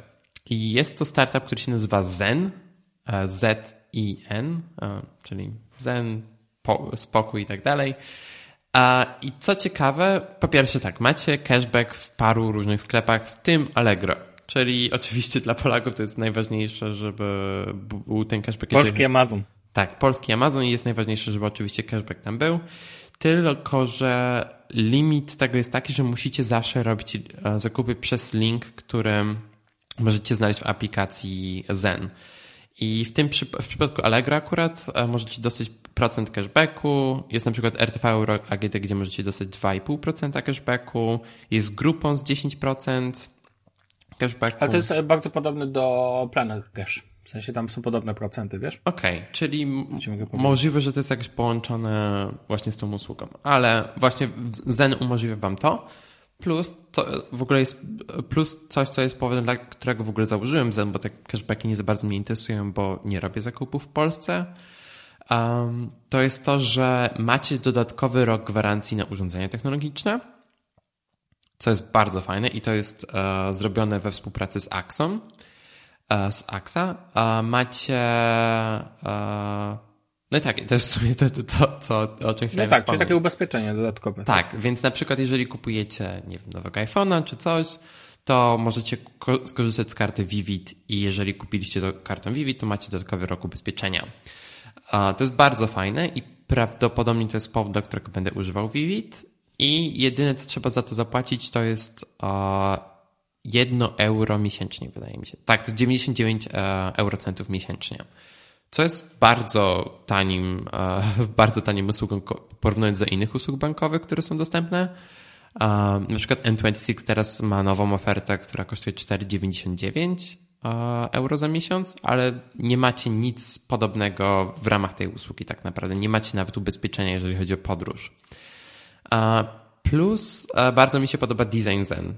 Speaker 1: I jest to startup, który się nazywa Zen, Z-I-N, czyli Zen, spokój i tak dalej. I co ciekawe, po pierwsze tak, macie cashback w paru różnych sklepach, w tym Allegro. Czyli oczywiście dla Polaków to jest najważniejsze, żeby był ten cashback.
Speaker 2: Polski jeżeli... Amazon.
Speaker 1: Tak, polski Amazon i jest najważniejsze, żeby oczywiście cashback tam był. Tylko, że limit tego jest taki, że musicie zawsze robić e, zakupy przez link, który możecie znaleźć w aplikacji Zen. I w tym w przypadku Allegro akurat e, możecie dostać procent cashbacku. Jest na przykład RTV Euro AGD, gdzie możecie dostać 2,5% cashbacku. Jest grupą z 10% cashbacku.
Speaker 2: Ale to jest bardzo podobne do Planet Cash. W sensie tam są podobne procenty, wiesz?
Speaker 1: Okej, okay, czyli możliwe, że to jest jakieś połączone właśnie z tą usługą. Ale właśnie Zen umożliwia wam to. Plus to w ogóle jest plus coś, co jest powodem, dla którego w ogóle założyłem Zen, bo te cashbacki nie za bardzo mnie interesują, bo nie robię zakupów w Polsce. Um, to jest to, że macie dodatkowy rok gwarancji na urządzenia technologiczne co jest bardzo fajne i to jest e, zrobione we współpracy z Axon, e, z AXA. E, macie... No i tak, to jest w sumie to, to, to co, o czym chciałem
Speaker 2: No tak, czyli takie ubezpieczenie dodatkowe.
Speaker 1: Tak, tak, więc na przykład jeżeli kupujecie, nie wiem, nowego iPhone'a czy coś, to możecie skorzystać z karty Vivid i jeżeli kupiliście to kartą Vivid, to macie dodatkowy rok ubezpieczenia. To jest bardzo fajne i prawdopodobnie to jest powód, dla którego będę używał Vivid i jedyne, co trzeba za to zapłacić, to jest jedno euro miesięcznie, wydaje mi się. Tak, to jest 99 e, eurocentów miesięcznie. Co jest bardzo tanim, e, [laughs] bardzo tanim usługą porównując do innych usług bankowych, które są dostępne. Na przykład N26 teraz ma nową ofertę, która kosztuje 4,99 euro za miesiąc, ale nie macie nic podobnego w ramach tej usługi tak naprawdę. Nie macie nawet ubezpieczenia, jeżeli chodzi o podróż. Plus bardzo mi się podoba design Zen.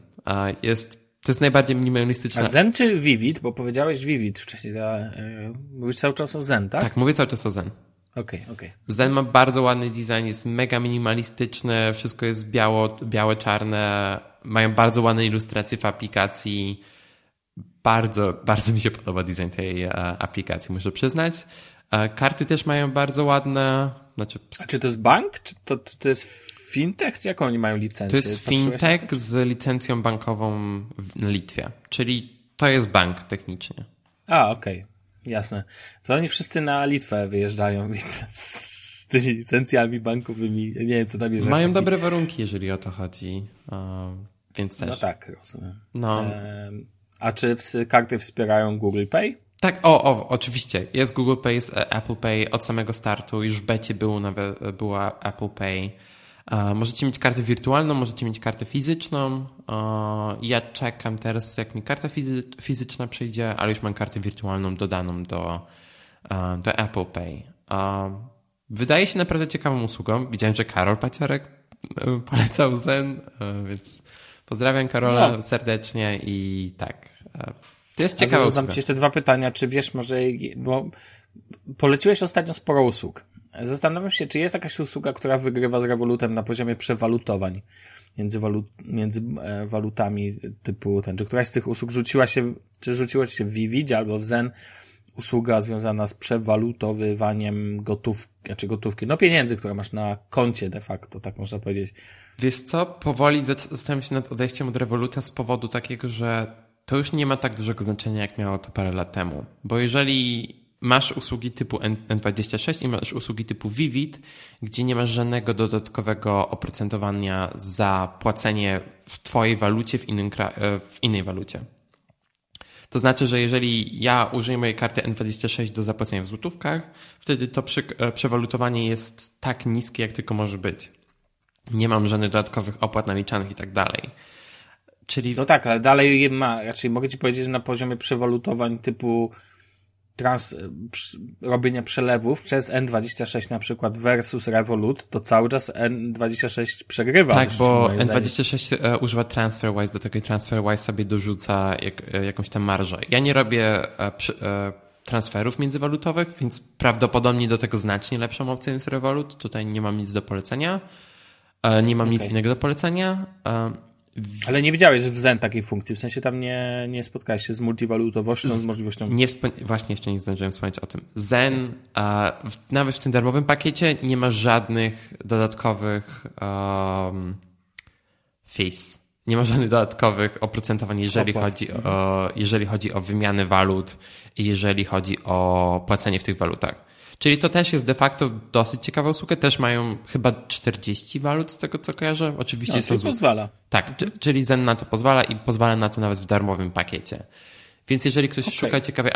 Speaker 1: Jest to jest najbardziej minimalistyczne.
Speaker 2: A Zen czy Vivid? Bo powiedziałeś Vivid wcześniej. A, yy, mówisz cały czas o Zen, tak?
Speaker 1: Tak, mówię cały czas o Zen.
Speaker 2: Okej, okay, okej. Okay.
Speaker 1: Zen ma bardzo ładny design, jest mega minimalistyczny, wszystko jest biało, białe, czarne, mają bardzo ładne ilustracje w aplikacji. Bardzo, bardzo mi się podoba design tej aplikacji, muszę przyznać. Karty też mają bardzo ładne. Znaczy...
Speaker 2: A czy to jest bank? Czy to, czy to jest fintech? Jaką oni mają licencję?
Speaker 1: To jest fintech z licencją bankową w Litwie, czyli to jest bank technicznie.
Speaker 2: A, okej. Okay. Jasne. To oni wszyscy na Litwę wyjeżdżają [laughs] z tymi licencjami bankowymi. Nie wiem, co tam jest.
Speaker 1: Mają taki... dobre warunki, jeżeli o to chodzi. więc też.
Speaker 2: No tak, rozumiem. No. a czy karty wspierają Google Pay?
Speaker 1: Tak, o, o, oczywiście. Jest Google Pay, jest e, Apple Pay od samego startu. Już w becie było nawet, była Apple Pay. Możecie mieć kartę wirtualną, możecie mieć kartę fizyczną. Ja czekam teraz, jak mi karta fizyczna przyjdzie, ale już mam kartę wirtualną dodaną do, do Apple Pay. Wydaje się naprawdę ciekawą usługą. Widziałem, że Karol Paciorek e, polecał Zen, e, więc pozdrawiam Karola no. serdecznie i tak. E, to jest ciekawe.
Speaker 2: Zadam Ci jeszcze dwa pytania. Czy wiesz może, bo poleciłeś ostatnio sporo usług. Zastanawiam się, czy jest jakaś usługa, która wygrywa z Revolutem na poziomie przewalutowań między, walut, między e, walutami typu ten, czy któraś z tych usług rzuciła się, czy rzuciła się w Vivid albo w Zen usługa związana z przewalutowywaniem gotówki, znaczy gotówki, no pieniędzy, które masz na koncie de facto, tak można powiedzieć.
Speaker 1: Wiesz co, powoli zastanawiam się nad odejściem od Revoluta z powodu takiego, że to już nie ma tak dużego znaczenia, jak miało to parę lat temu. Bo jeżeli masz usługi typu N26 i masz usługi typu Vivid, gdzie nie masz żadnego dodatkowego oprocentowania za płacenie w twojej walucie w, innym e, w innej walucie. To znaczy, że jeżeli ja użyję mojej karty N26 do zapłacenia w złotówkach, wtedy to e, przewalutowanie jest tak niskie, jak tylko może być. Nie mam żadnych dodatkowych opłat naliczanych i tak dalej.
Speaker 2: Czyli... No tak, ale dalej ma, raczej mogę ci powiedzieć, że na poziomie przewalutowań typu trans, robienia przelewów przez N26 na przykład versus Revolut, to cały czas N26 przegrywa.
Speaker 1: Tak, bo N26 e, używa TransferWise, do tego TransferWise sobie dorzuca jak, e, jakąś tam marżę. Ja nie robię e, transferów międzywalutowych, więc prawdopodobnie do tego znacznie lepszą opcją jest Revolut. Tutaj nie mam nic do polecenia. Nie mam okay. nic innego do polecenia.
Speaker 2: Ale nie widziałeś w Zen takiej funkcji, w sensie tam nie, nie spotkałeś się z multiwalutowością, z, z możliwością...
Speaker 1: Nie właśnie jeszcze nie zdążyłem wspomnieć o tym. Zen, w, nawet w tym darmowym pakiecie nie ma żadnych dodatkowych um, fees. Nie ma żadnych dodatkowych oprocentowań, jeżeli chodzi, o, jeżeli chodzi o wymianę walut i jeżeli chodzi o płacenie w tych walutach. Czyli to też jest de facto dosyć ciekawa usługa. Też mają chyba 40 walut z tego, co kojarzę. Oczywiście no,
Speaker 2: są. pozwala.
Speaker 1: Tak, czyli Zen na to pozwala i pozwala na to nawet w darmowym pakiecie. Więc jeżeli ktoś okay. szuka ciekawej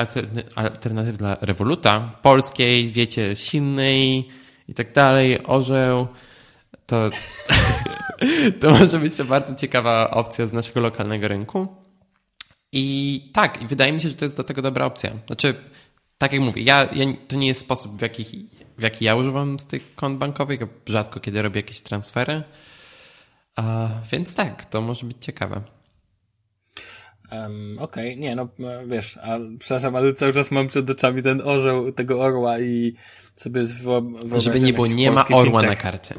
Speaker 1: alternatywy dla Revoluta, polskiej, wiecie, silnej i tak dalej, orzeł, to, [laughs] to może być to bardzo ciekawa opcja z naszego lokalnego rynku. I tak, i wydaje mi się, że to jest do tego dobra opcja. Znaczy, tak jak mówię, ja, ja, to nie jest sposób, w jaki, w jaki ja używam z tych kont bankowych. Rzadko kiedy robię jakieś transfery. A, więc tak, to może być ciekawe.
Speaker 2: Um, Okej, okay. nie no, wiesz, a, przepraszam, ale cały czas mam przed oczami ten orzeł tego orła i sobie wyobrażam...
Speaker 1: Żeby nie było, nie ma orła fintech. na karcie.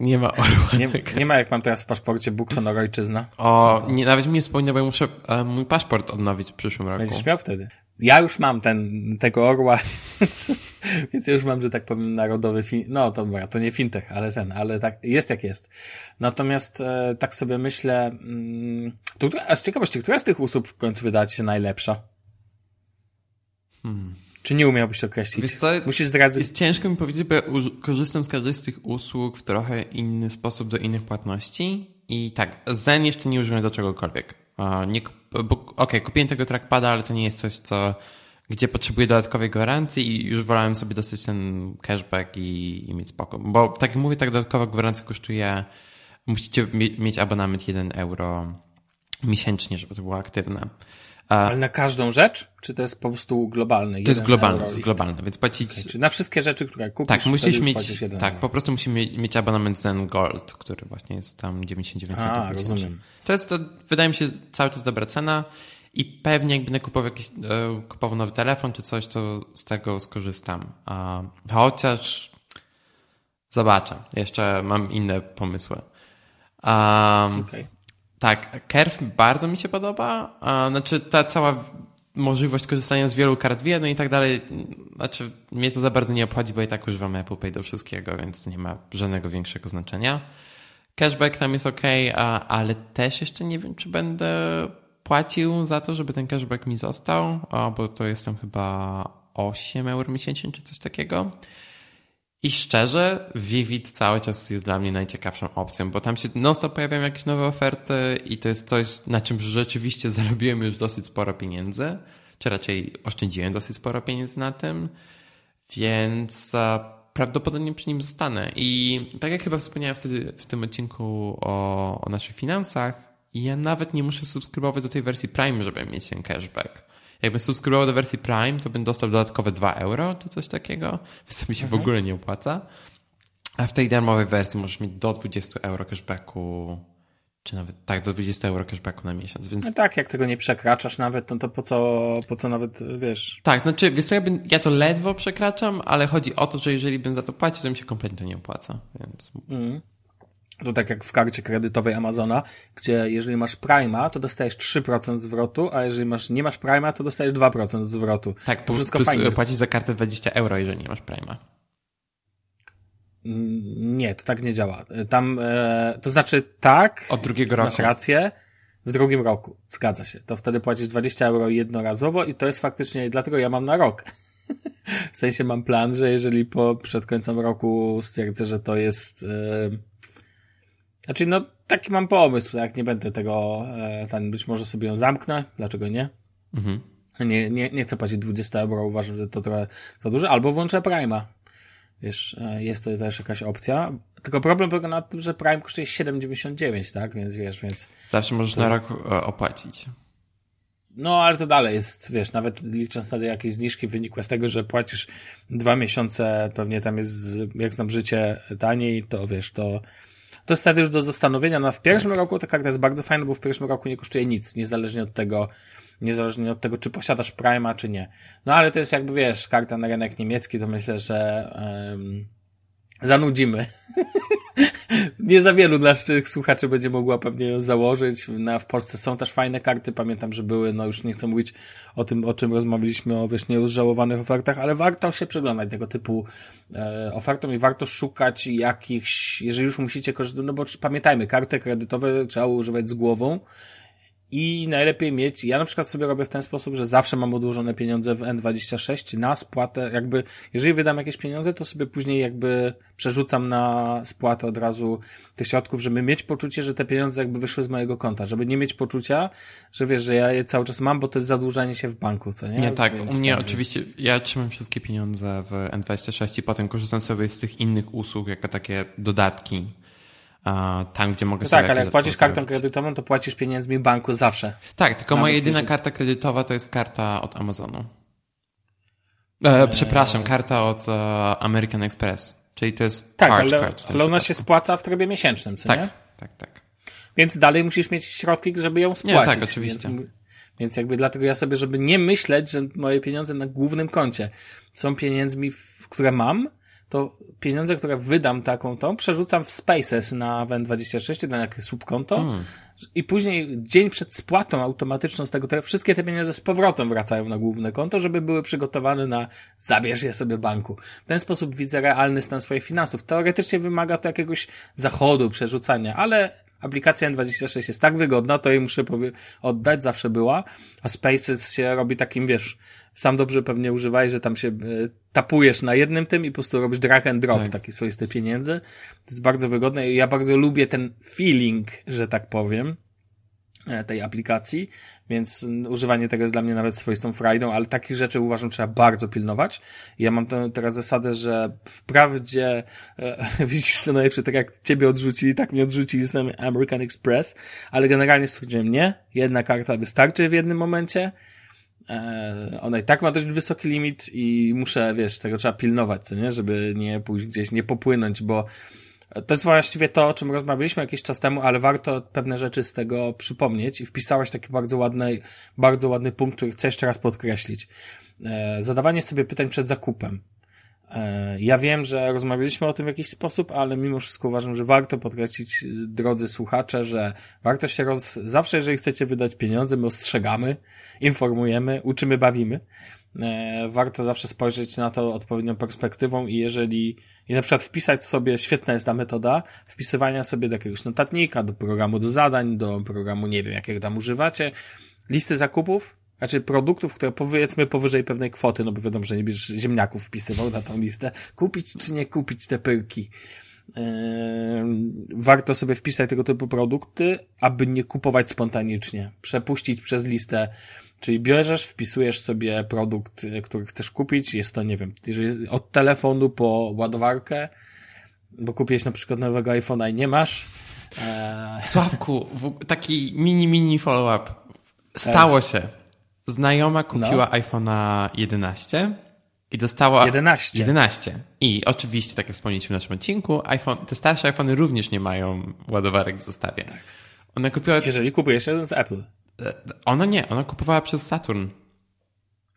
Speaker 1: Nie ma orła.
Speaker 2: Nie, nie, ma jak mam teraz w paszporcie Bóg, honor, ojczyzna.
Speaker 1: O, nie, nawet mi nie wspomniał, bo ja muszę e, mój paszport odnowić w przyszłym roku.
Speaker 2: Będziesz miał wtedy. Ja już mam ten, tego orła, [laughs] więc, więc już mam, że tak powiem, narodowy fin, no to, to nie fintech, ale ten, ale tak, jest jak jest. Natomiast e, tak sobie myślę, mm, to, a z ciekawości, która z tych usług w końcu wydaje się najlepsza? Hmm. Czy nie umiałbyś określić? Wiesz
Speaker 1: co, Musisz zdradzić. Jest ciężko mi powiedzieć, bo ja korzystam z każdej z tych usług w trochę inny sposób do innych płatności. I tak, Zen jeszcze nie użyłem do czegokolwiek. Nie, bo, okay, kupiłem tego trackpada, ale to nie jest coś, co, gdzie potrzebuję dodatkowej gwarancji i już wolałem sobie dostać ten cashback i, i mieć spokój. Bo tak jak mówię, tak dodatkowa gwarancja kosztuje, musicie mieć abonament 1 euro miesięcznie, żeby to było aktywne.
Speaker 2: Ale na każdą rzecz? Czy to jest po prostu globalny?
Speaker 1: To jest globalne, jest globalne, więc płacić... Okay,
Speaker 2: czy na wszystkie rzeczy, które kupisz,
Speaker 1: tak, musisz mieć, tak, po prostu musimy mieć abonament Zen Gold, który właśnie jest tam 99 centów.
Speaker 2: A, rozumiem.
Speaker 1: To jest to, wydaje mi się, cały czas dobra cena i pewnie jak będę kupował jakiś, e, kupował nowy telefon czy coś, to z tego skorzystam. Chociaż zobaczę, jeszcze mam inne pomysły. Um, okay. Tak, Kerf bardzo mi się podoba. Znaczy ta cała możliwość korzystania z wielu kart w jednej i tak dalej. Znaczy mnie to za bardzo nie obchodzi, bo i tak używam Apple Pay do wszystkiego, więc nie ma żadnego większego znaczenia. Cashback tam jest ok, ale też jeszcze nie wiem, czy będę płacił za to, żeby ten cashback mi został, bo to jest tam chyba 8 euro miesięcznie czy coś takiego. I szczerze, Vivid cały czas jest dla mnie najciekawszą opcją, bo tam się non-stop pojawiają jakieś nowe oferty i to jest coś, na czym rzeczywiście [laughs] zarobiłem już dosyć sporo pieniędzy, czy raczej oszczędziłem dosyć sporo pieniędzy na tym, więc e, prawdopodobnie przy nim zostanę. I tak jak chyba wspomniałem wtedy w tym odcinku o, o naszych finansach, ja nawet nie muszę subskrybować do tej wersji Prime, żeby mieć ten cashback. Jakbym subskrybował do wersji Prime, to bym dostał dodatkowe 2 euro czy coś takiego, więc [laughs] to mi się mhm. w ogóle nie opłaca. A w tej darmowej wersji możesz mieć do 20 euro cashbacku, czy nawet tak, do 20 euro cashbacku na miesiąc. Więc...
Speaker 2: No tak, jak tego nie przekraczasz nawet, no to po co, po co nawet, wiesz...
Speaker 1: Tak, znaczy, wiesz co, ja, bym, ja to ledwo przekraczam, ale chodzi o to, że jeżeli bym za to płacił, to mi się kompletnie to nie opłaca, więc... Mm.
Speaker 2: To tak jak w karcie kredytowej Amazona, gdzie jeżeli masz Prima, to dostajesz 3% zwrotu, a jeżeli masz, nie masz Prima, to dostajesz 2% zwrotu.
Speaker 1: Tak, to wszystko plus fajnie. płacisz za kartę 20 euro, jeżeli nie masz Prima.
Speaker 2: Mm, nie, to tak nie działa. Tam, e, to znaczy tak.
Speaker 1: Od drugiego roku.
Speaker 2: Masz rację. W drugim roku. Zgadza się. To wtedy płacisz 20 euro jednorazowo i to jest faktycznie, dlatego ja mam na rok. [laughs] w sensie mam plan, że jeżeli po, przed końcem roku stwierdzę, że to jest, e, znaczy, no, taki mam pomysł, tak, nie będę tego, e, ten, być może sobie ją zamknę, dlaczego nie? Mhm. Nie, nie, nie chcę płacić 20 euro, uważam, że to trochę za dużo, albo włączę Prima. Wiesz, e, jest to też jakaś opcja. Tylko problem polega na tym, że Prime kosztuje 7,99, tak? Więc wiesz, więc...
Speaker 1: Zawsze możesz na rok e, opłacić.
Speaker 2: No, ale to dalej jest, wiesz, nawet licząc wtedy jakieś zniżki wynikłe z tego, że płacisz dwa miesiące, pewnie tam jest, jak znam życie, taniej, to wiesz, to, to jest wtedy już do zastanowienia. No, w pierwszym tak. roku ta karta jest bardzo fajna, bo w pierwszym roku nie kosztuje nic, niezależnie od tego, niezależnie od tego, czy posiadasz Prima, czy nie. No, ale to jest jakby, wiesz, karta na rynek niemiecki, to myślę, że um, zanudzimy. [laughs] nie za wielu naszych słuchaczy będzie mogła pewnie ją założyć. Na, w Polsce są też fajne karty. Pamiętam, że były, no już nie chcę mówić o tym, o czym rozmawialiśmy, o wiesz, nieuzżałowanych ofertach, ale warto się przyglądać tego typu e, ofertom i warto szukać jakichś, jeżeli już musicie korzystać, no bo pamiętajmy, karty kredytowe trzeba używać z głową, i najlepiej mieć, ja na przykład sobie robię w ten sposób, że zawsze mam odłożone pieniądze w N26 na spłatę, jakby, jeżeli wydam jakieś pieniądze, to sobie później jakby przerzucam na spłatę od razu tych środków, żeby mieć poczucie, że te pieniądze jakby wyszły z mojego konta, żeby nie mieć poczucia, że wiesz, że ja je cały czas mam, bo to jest zadłużanie się w banku, co nie?
Speaker 1: Nie, tak, Więc u mnie tak, oczywiście, ja trzymam wszystkie pieniądze w N26 i potem korzystam sobie z tych innych usług, jako takie dodatki, tam, gdzie mogę
Speaker 2: no
Speaker 1: sobie...
Speaker 2: Tak, ale jak płacisz kartą kredytową, to płacisz pieniędzmi banku zawsze.
Speaker 1: Tak, tylko Nawet moja jedyna jeśli... karta kredytowa to jest karta od Amazonu. E, przepraszam, karta od e, American Express. Czyli to jest
Speaker 2: tak, charge ale, card. Ale ona się spłaca w trybie miesięcznym, co
Speaker 1: tak,
Speaker 2: nie?
Speaker 1: Tak, tak.
Speaker 2: Więc dalej musisz mieć środki, żeby ją spłacić.
Speaker 1: Nie, tak, oczywiście.
Speaker 2: Więc, więc jakby dlatego ja sobie, żeby nie myśleć, że moje pieniądze na głównym koncie są pieniędzmi, które mam, to pieniądze, które wydam taką tą, przerzucam w Spaces na WN26, na jakieś subkonto mm. i później dzień przed spłatą automatyczną z tego, te, wszystkie te pieniądze z powrotem wracają na główne konto, żeby były przygotowane na zabierz je sobie banku. W ten sposób widzę realny stan swoich finansów. Teoretycznie wymaga to jakiegoś zachodu, przerzucania, ale aplikacja N26 jest tak wygodna, to jej muszę oddać, zawsze była, a Spaces się robi takim, wiesz, sam dobrze pewnie używaj, że tam się e, tapujesz na jednym tym i po prostu robisz drag and drop, tak. taki swoisty pieniędzy. To jest bardzo wygodne i ja bardzo lubię ten feeling, że tak powiem, e, tej aplikacji, więc używanie tego jest dla mnie nawet swoistą frajdą, ale takich rzeczy uważam trzeba bardzo pilnować. Ja mam teraz zasadę, że wprawdzie e, [laughs] widzisz to najlepsze, tak jak ciebie odrzucili, tak mnie odrzucili z American Express, ale generalnie stwierdziłem nie, jedna karta wystarczy w jednym momencie, ona i tak ma dość wysoki limit i muszę, wiesz, tego trzeba pilnować, co nie? Żeby nie pójść gdzieś, nie popłynąć, bo to jest właściwie to, o czym rozmawialiśmy jakiś czas temu, ale warto pewne rzeczy z tego przypomnieć i wpisałaś taki bardzo ładny, bardzo ładny punkt, który chcę jeszcze raz podkreślić. E, zadawanie sobie pytań przed zakupem. E, ja wiem, że rozmawialiśmy o tym w jakiś sposób, ale mimo wszystko uważam, że warto podkreślić, drodzy słuchacze, że warto się roz... zawsze, jeżeli chcecie wydać pieniądze, my ostrzegamy, informujemy, uczymy, bawimy. E, warto zawsze spojrzeć na to odpowiednią perspektywą i jeżeli, i na przykład wpisać sobie, świetna jest ta metoda, wpisywania sobie do jakiegoś notatnika, do programu do zadań, do programu, nie wiem, jakiego tam używacie, listy zakupów, znaczy produktów, które powiedzmy powyżej pewnej kwoty, no bo wiadomo, że nie będziesz ziemniaków wpisywał na tą listę, kupić czy nie kupić te pyrki. Yy, warto sobie wpisać tego typu produkty, aby nie kupować spontanicznie. Przepuścić przez listę Czyli bierzesz, wpisujesz sobie produkt, który chcesz kupić, jest to, nie wiem, jeżeli od telefonu po ładowarkę, bo kupiłeś na przykład nowego iPhone'a i nie masz.
Speaker 1: Eee... Sławku, taki mini, mini follow-up. Stało się. Znajoma kupiła no. iPhone'a 11 i dostała...
Speaker 2: 11.
Speaker 1: 11. I oczywiście, tak jak wspomnieliśmy w naszym odcinku, iPhone, te starsze iPhony również nie mają ładowarek w zestawie. Tak.
Speaker 2: Ona kupiła... Jeżeli kupujesz jeden z Apple.
Speaker 1: E, ona nie, ona kupowała przez Saturn.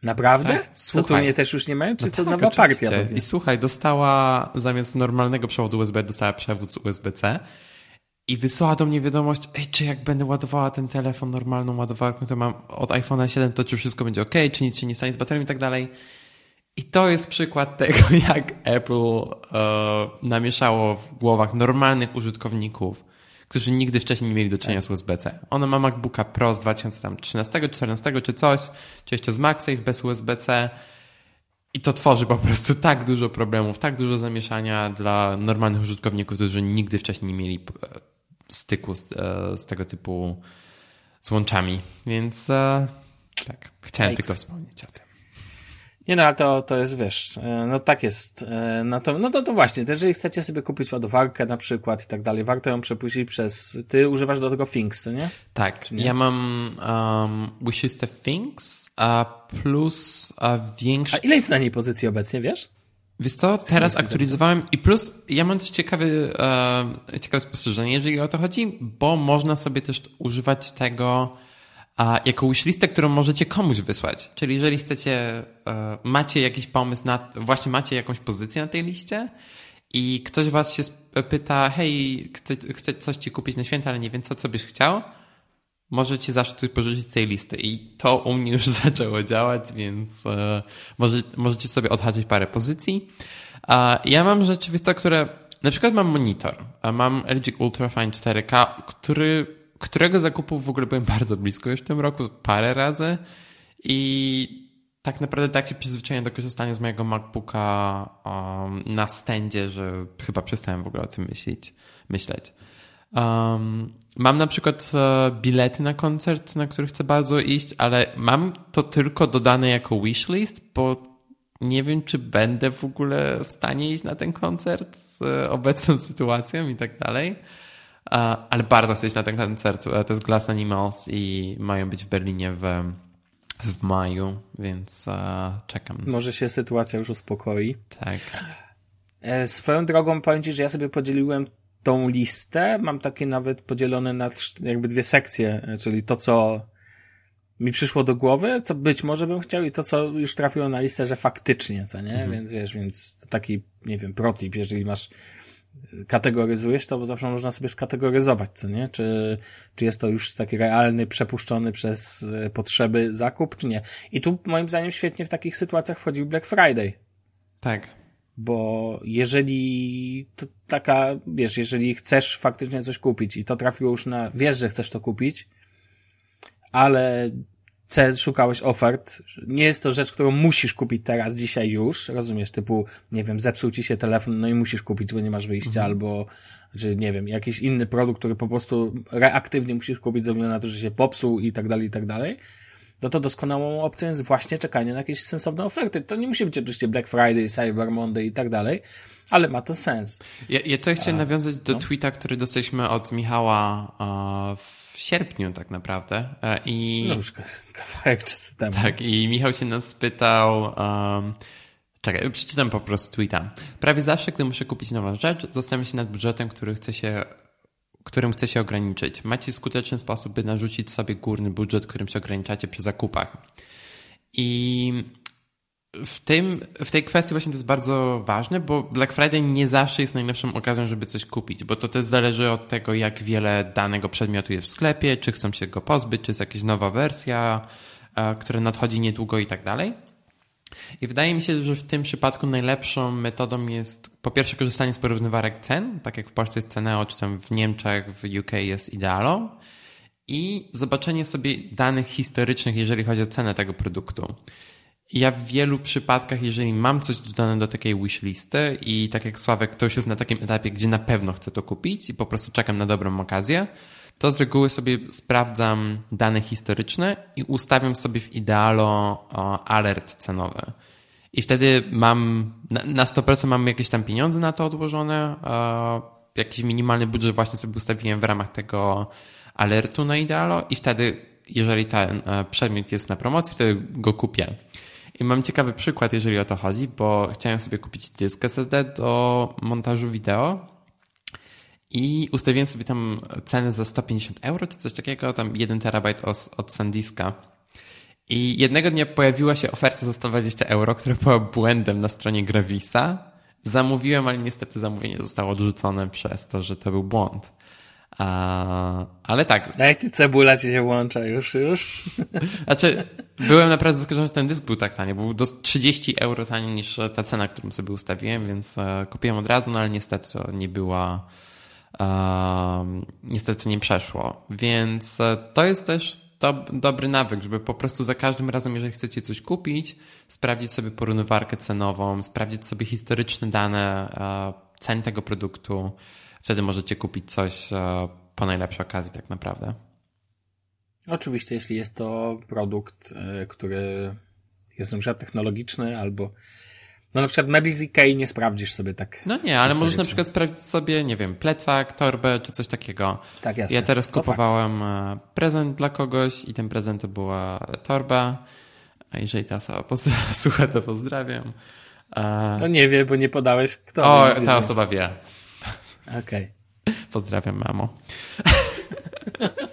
Speaker 2: Naprawdę? Tak? Saturnie też już nie mają? Czy no to tak, nowa oczywiście. partia?
Speaker 1: Pewnie? I słuchaj, dostała zamiast normalnego przewodu USB, dostała przewód z USB-C i wysłała do mnie wiadomość, ej, czy jak będę ładowała ten telefon normalną ładowarką, to mam od iPhone'a 7, to czy wszystko będzie ok, czy nic się nie stanie z baterią i tak dalej. I to jest przykład [laughs] tego, jak Apple e, namieszało w głowach normalnych użytkowników, którzy nigdy wcześniej nie mieli do czynienia z USB-C. Ona ma MacBooka Pro z 2013, 14 czy coś, czy jeszcze z MagSafe bez USB-C. I to tworzy po prostu tak dużo problemów, tak dużo zamieszania dla normalnych użytkowników, którzy nigdy wcześniej nie mieli e, styku z, e, z tego typu złączami. Więc e, tak, chciałem Thanks. tylko wspomnieć o tym.
Speaker 2: Nie no, ale to, to jest, wiesz, e, no tak jest. No to, no to, to właśnie, jeżeli chcecie sobie kupić ładowarkę na przykład i tak dalej, warto ją przepuścić przez, ty używasz do tego Things, nie?
Speaker 1: Tak, nie? ja mam um, Wishlistę Things, a plus a większy...
Speaker 2: A ile jest na niej pozycji obecnie, wiesz?
Speaker 1: Wiesz co, teraz aktualizowałem i plus ja mam też ciekawy, e, ciekawe spostrzeżenie, jeżeli o to chodzi, bo można sobie też używać tego a jako wishlistę, którą możecie komuś wysłać. Czyli jeżeli chcecie, e, macie jakiś pomysł na, właśnie macie jakąś pozycję na tej liście i ktoś was się pyta, hej, chcę, chcę coś ci kupić na święta, ale nie wiem co, co byś chciał, możecie zawsze coś porzucić z tej listy. I to u mnie już [laughs] zaczęło działać, więc e, może, możecie sobie odhaczyć parę pozycji. Ja mam rzeczywiście, które, na przykład mam monitor, mam LG Ultrafine 4K, który którego zakupu w ogóle byłem [laughs] bardzo blisko już w tym roku, parę razy i tak naprawdę tak się przyzwyczaiłem do korzystania z mojego MacBooka um, na stędzie, że chyba przestałem w ogóle o tym myśleć. myśleć. Um, mam na przykład e, bilety na koncert, na który chcę bardzo iść, ale mam to tylko dodane jako wishlist, bo nie wiem, czy będę w ogóle w stanie iść na ten koncert z obecną [laughs] sytuacją i tak dalej. Ale bardzo chcę iść na ten koncert. E, to jest Glass Animals i mają być w Berlinie w, w maju, więc e, czekam.
Speaker 2: Może się sytuacja już uspokoi.
Speaker 1: Tak.
Speaker 2: E, swoją drogą powiem Ci, że ja sobie podzieliłem tą listę. Mam takie nawet podzielone na jakby dwie sekcje, czyli to, co mi przyszło do głowy, co być może bym chciał i to, co już trafiło na listę, że faktycznie, co nie? Mhm. Więc wiesz, więc taki, nie wiem, protip, jeżeli masz kategoryzujesz, to zawsze można sobie skategoryzować, co nie? Czy, czy jest to już taki realny, przepuszczony przez e, potrzeby zakup, czy nie? I tu moim zdaniem świetnie w takich sytuacjach wchodził Black Friday.
Speaker 1: Tak.
Speaker 2: Bo jeżeli to taka, wiesz, jeżeli chcesz faktycznie coś kupić i to trafiło już na, wiesz, że chcesz to kupić, ale C, szukałeś ofert. Nie jest to rzecz, którą musisz kupić teraz, dzisiaj już. Rozumiesz, typu, nie wiem, zepsuł ci się telefon, no i musisz kupić, bo nie masz wyjścia, mhm. albo, czy nie wiem, jakiś inny produkt, który po prostu reaktywnie musisz kupić ze względu na to, że się popsuł i tak dalej, i tak dalej. No to doskonałą opcją jest właśnie czekanie na jakieś sensowne oferty. To nie musi być oczywiście Black Friday, Cyber Monday i tak dalej, ale ma to sens.
Speaker 1: Ja, ja tutaj chciałem nawiązać do no. tweeta, który dostaliśmy od Michała uh, w sierpniu tak naprawdę. E, I,
Speaker 2: no już [laughs] kawałek czasu temu.
Speaker 1: Tak, i Michał się nas spytał... Um, Czekaj, przeczytam po prostu tweeta. Prawie zawsze, gdy muszę kupić nową rzecz, zastanawiam się nad budżetem, który chce się, którym chcę się ograniczyć. Macie skuteczny sposób, by narzucić sobie górny budżet, którym się ograniczacie przy zakupach. I w, tym, w tej kwestii właśnie to jest bardzo ważne, bo Black Friday nie zawsze jest najlepszą okazją, żeby coś kupić, bo to też zależy od tego, jak wiele danego przedmiotu jest w sklepie, czy chcą się go pozbyć, czy jest jakaś nowa wersja, e, która nadchodzi niedługo i tak dalej. I wydaje mi się, że w tym przypadku najlepszą metodą jest po pierwsze korzystanie z porównywarek cen, tak jak w Polsce jest Ceneo, czy tam w Niemczech, w UK jest Idealo i zobaczenie sobie danych historycznych, jeżeli chodzi o cenę tego produktu. Ja w wielu przypadkach, jeżeli mam coś dodane do takiej wishlisty i tak jak Sławek, to już jest na takim etapie, gdzie na pewno chcę to kupić i po prostu czekam na dobrą okazję, to z reguły sobie sprawdzam dane historyczne i ustawiam sobie w idealo alert cenowy. I wtedy mam, na 100% mam jakieś tam pieniądze na to odłożone, jakiś minimalny budżet właśnie sobie ustawiłem w ramach tego alertu na idealo i wtedy, jeżeli ten e, przedmiot jest na promocji, wtedy go kupię. I mam ciekawy przykład, jeżeli o to chodzi, bo chciałem sobie kupić dysk SSD do montażu wideo i ustawiłem sobie tam cenę za 150 euro czy coś takiego, tam 1 terabajt od SanDiska. I jednego dnia pojawiła się oferta za 120 euro, która była błędem na stronie Gravisa. Zamówiłem, ale niestety zamówienie zostało odrzucone przez to, że to był błąd. A, ale tak.
Speaker 2: Jak ty cebula ci się włącza już, już? [laughs]
Speaker 1: Znaczy, byłem naprawdę zaskoczony, że ten dysk był tak tani, był do 30 euro taniej niż ta cena, którą sobie ustawiłem, więc e, kupiłem od razu, no ale niestety to nie była, niestety nie przeszło. Więc e, to jest też do, dobry nawyk, żeby po prostu za każdym razem, jeżeli chcecie coś kupić, sprawdzić sobie porównywarkę cenową, sprawdzić sobie historyczne dane uh, cen tego produktu, wtedy możecie kupić coś e, po najlepszej okazji tak naprawdę.
Speaker 2: Oczywiście, jeśli jest to produkt, e, który jest na przykład technologiczny albo no na przykład mebli z Ikei nie sprawdzisz sobie tak.
Speaker 1: No nie, ale możesz na przykład sprawdzić sobie, nie wiem, plecak, torbę czy coś takiego.
Speaker 2: Tak, jasne.
Speaker 1: Ja teraz kupowałem no prezent dla kogoś i ten prezent to była torba. A jeżeli ta osoba [laughs] słucha, to pozdrawiam.
Speaker 2: No nie wie, bo nie podałeś kto.
Speaker 1: O, ta osoba wie.
Speaker 2: Okej. Okay. [laughs]
Speaker 1: Pozdrawiam, mamo. [laughs]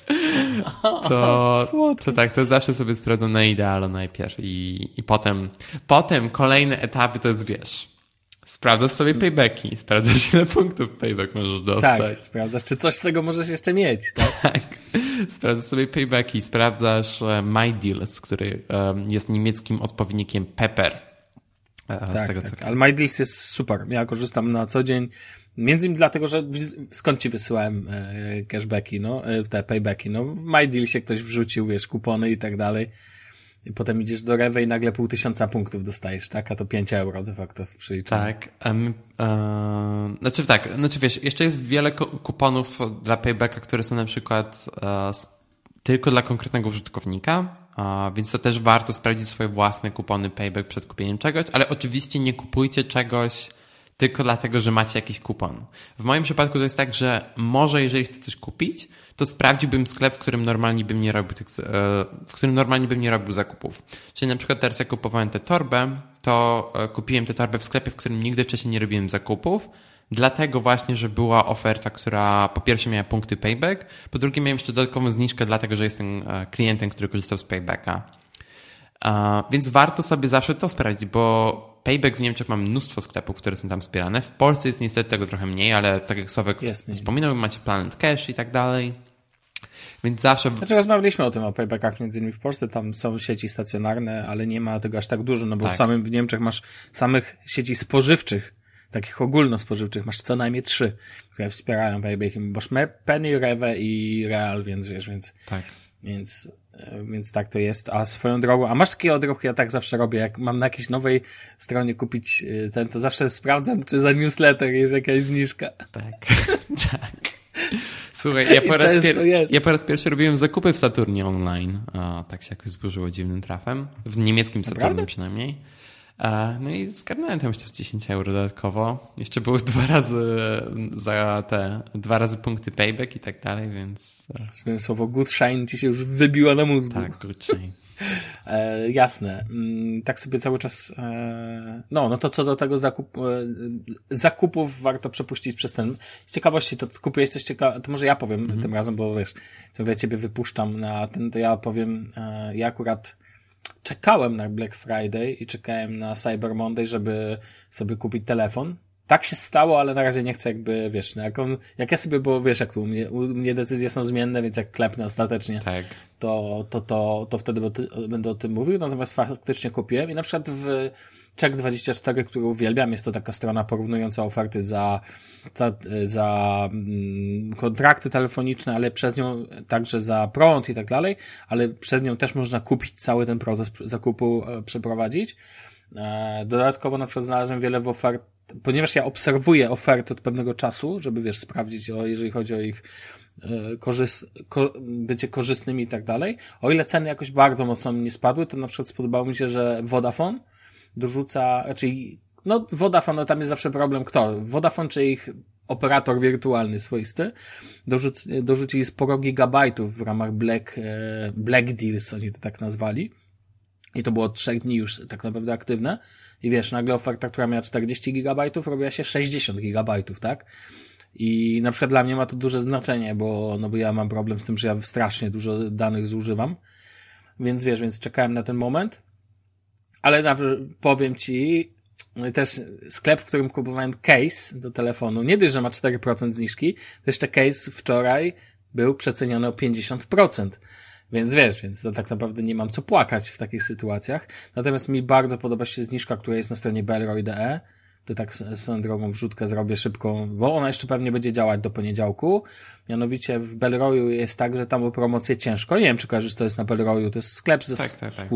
Speaker 1: to, [laughs] to tak, to zawsze sobie sprawdzam na idealu najpierw i, i potem, potem kolejne etapy to jest, wiesz, sprawdzasz sobie paybacki, sprawdzasz ile punktów payback możesz dostać.
Speaker 2: Tak, sprawdzasz, czy coś z tego możesz jeszcze mieć, tak? [laughs]
Speaker 1: tak. Sprawdzasz sobie paybacki, sprawdzasz e, My Deals, który jest niemieckim odpowiednikiem Pepper.
Speaker 2: E, z tak, tego, tak. Co... Ale My Deals jest super. Ja korzystam na co dzień Między innymi dlatego, że skąd ci wysyłałem e, cashbacki, no, e, te paybacki, no, w MyDeal się ktoś wrzucił, wiesz, kupony i tak dalej. I potem idziesz do Rewe i nagle pół tysiąca punktów dostajesz, tak? A to 5 euro de facto w przeliczeniu.
Speaker 1: Tak. Um, uh, znaczy tak, znaczy wiesz, jeszcze jest wiele kuponów dla paybacka, które są na przykład uh, tylko dla konkretnego użytkownika, uh, więc to też warto sprawdzić swoje własne kupony payback przed kupieniem czegoś, ale oczywiście nie kupujcie czegoś tylko dlatego, że macie jakiś kupon. W moim przypadku to jest tak, że może jeżeli chcę coś kupić, to sprawdziłbym sklep, w którym normalnie bym nie robił tych, e, w którym normalnie bym nie robił zakupów. Czyli na przykład teraz jak kupowałem tę torbę, to e, kupiłem tę torbę w sklepie, w którym nigdy wcześniej nie robiłem zakupów, dlatego właśnie, że była oferta, która po pierwsze miała punkty payback, po drugie miałem jeszcze dodatkową zniżkę, dlatego, że jestem e, klientem, który korzystał z paybacka. Więc warto sobie zawsze to sprawdzić, bo Payback w Niemczech ma mnóstwo sklepów, które są tam wspierane. W Polsce jest niestety tego trochę mniej, ale tak jak Sławek wspominał, macie Planet Cash i tak dalej. Więc zawsze.
Speaker 2: Znaczy rozmawialiśmy o tym, o paybackach między innymi w Polsce, tam są sieci stacjonarne, ale nie ma tego aż tak dużo, no bo tak. w samym w Niemczech masz samych sieci spożywczych, takich ogólnospożywczych, masz co najmniej trzy, które wspierają paybackiem, bo Penny, Rewe i Real, więc wiesz, więc.
Speaker 1: Tak.
Speaker 2: Więc więc tak to jest. A swoją drogą, a masz takie odruchy, ja tak zawsze robię, jak mam na jakiejś nowej stronie kupić e, ten, to zawsze sprawdzam, czy za newsletter jest jakaś zniżka.
Speaker 1: Tak, [laughs] tak. Słuchaj, ja po, raz pier- ja po raz pierwszy robiłem zakupy w Saturnie online. O, tak się jakoś zburzyło dziwnym trafem. W niemieckim Saturnie przynajmniej. No i zgarnąłem tam jeszcze z 10 euro dodatkowo. Jeszcze były [laughs] dwa razy za te, dwa razy punkty payback i tak dalej, więc...
Speaker 2: E. Słowo good shine ci się już wybiło na mózgu.
Speaker 1: Tak, [laughs] good shine.
Speaker 2: E, jasne. Mm, tak sobie cały czas. E, no, no to co do tego zakup, e, zakupów warto przepuścić przez ten. Z ciekawości, to kupiłeś coś ciekawego. To może ja powiem mm -hmm. tym razem, bo wiesz, ciągle ciebie wypuszczam na ten, to ja powiem, e, ja akurat czekałem na Black Friday i czekałem na Cyber Monday, żeby sobie kupić telefon. Tak się stało, ale na razie nie chcę jakby, wiesz, no jak, on, jak ja sobie, bo wiesz, jak tu u mnie, u mnie decyzje są zmienne, więc jak klepnę ostatecznie,
Speaker 1: tak.
Speaker 2: to, to, to, to wtedy będę o tym mówił, natomiast faktycznie kupiłem i na przykład w Check24, który uwielbiam, jest to taka strona porównująca oferty za, za, za mm, kontrakty telefoniczne, ale przez nią także za prąd i tak dalej, ale przez nią też można kupić cały ten proces zakupu e, przeprowadzić. E, dodatkowo na przykład znalazłem wiele w ofert, ponieważ ja obserwuję oferty od pewnego czasu, żeby wiesz, sprawdzić, o, jeżeli chodzi o ich e, korzys, ko, bycie korzystnymi i tak dalej. O ile ceny jakoś bardzo mocno mi nie spadły, to na przykład spodobało mi się, że Vodafone dorzuca, czyli no Vodafone, no tam jest zawsze problem kto? Vodafone czy ich operator wirtualny swoisty dorzuc, dorzucili sporo gigabajtów w ramach Black, e, Black Deals, oni to tak nazwali. I to było od trzech dni już tak naprawdę aktywne. I wiesz, nagle oferta, która miała 40 gigabajtów, robiła się 60 gigabajtów, tak? I na przykład dla mnie ma to duże znaczenie, bo, no bo ja mam problem z tym, że ja strasznie dużo danych zużywam. Więc wiesz, więc czekałem na ten moment. Ale powiem ci, też sklep, w którym kupowałem case do telefonu, nie dość, że ma 4% zniżki, to jeszcze case wczoraj był przeceniony o 50%. Więc wiesz, więc to tak naprawdę nie mam co płakać w takich sytuacjach. Natomiast mi bardzo podoba się zniżka, która jest na stronie Belroy.de. To tak swoją drogą wrzutkę zrobię szybką, bo ona jeszcze pewnie będzie działać do poniedziałku. Mianowicie w Belroyu jest tak, że tam o promocję ciężko. Nie wiem, czy kojarzysz, to jest na Belroyu. To jest sklep ze tak, tak, tak.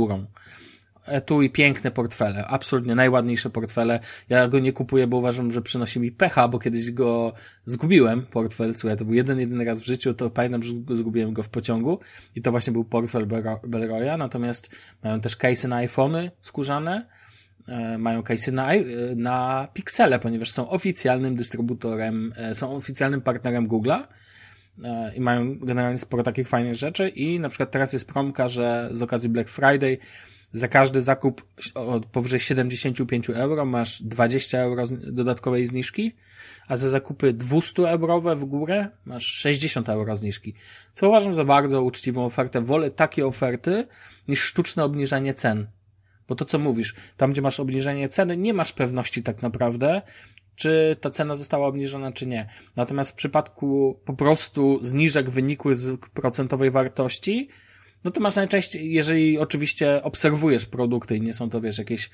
Speaker 2: Etui piękne portfele, absolutnie najładniejsze portfele. Ja go nie kupuję, bo uważam, że przynosi mi pecha, bo kiedyś go zgubiłem, portfel, słuchaj, to był jeden, jeden raz w życiu, to pamiętam, że zgubiłem go w pociągu i to właśnie był portfel Belroya, natomiast mają też case na iPhony skórzane, e, mają case na, na Pixele, ponieważ są oficjalnym dystrybutorem, e, są oficjalnym partnerem Google'a, i mają generalnie sporo takich fajnych rzeczy i na przykład teraz jest promka, że z okazji Black Friday za każdy zakup powyżej 75 euro masz 20 euro dodatkowej zniżki, a za zakupy 200 eurowe w górę masz 60 euro zniżki. Co uważam za bardzo uczciwą ofertę. Wolę takie oferty niż sztuczne obniżanie cen. Bo to co mówisz, tam gdzie masz obniżenie ceny, nie masz pewności tak naprawdę, czy ta cena została obniżona, czy nie. Natomiast w przypadku po prostu zniżek wynikły z procentowej wartości, no to masz najczęściej, jeżeli oczywiście obserwujesz produkty i nie są to, wiesz, jakieś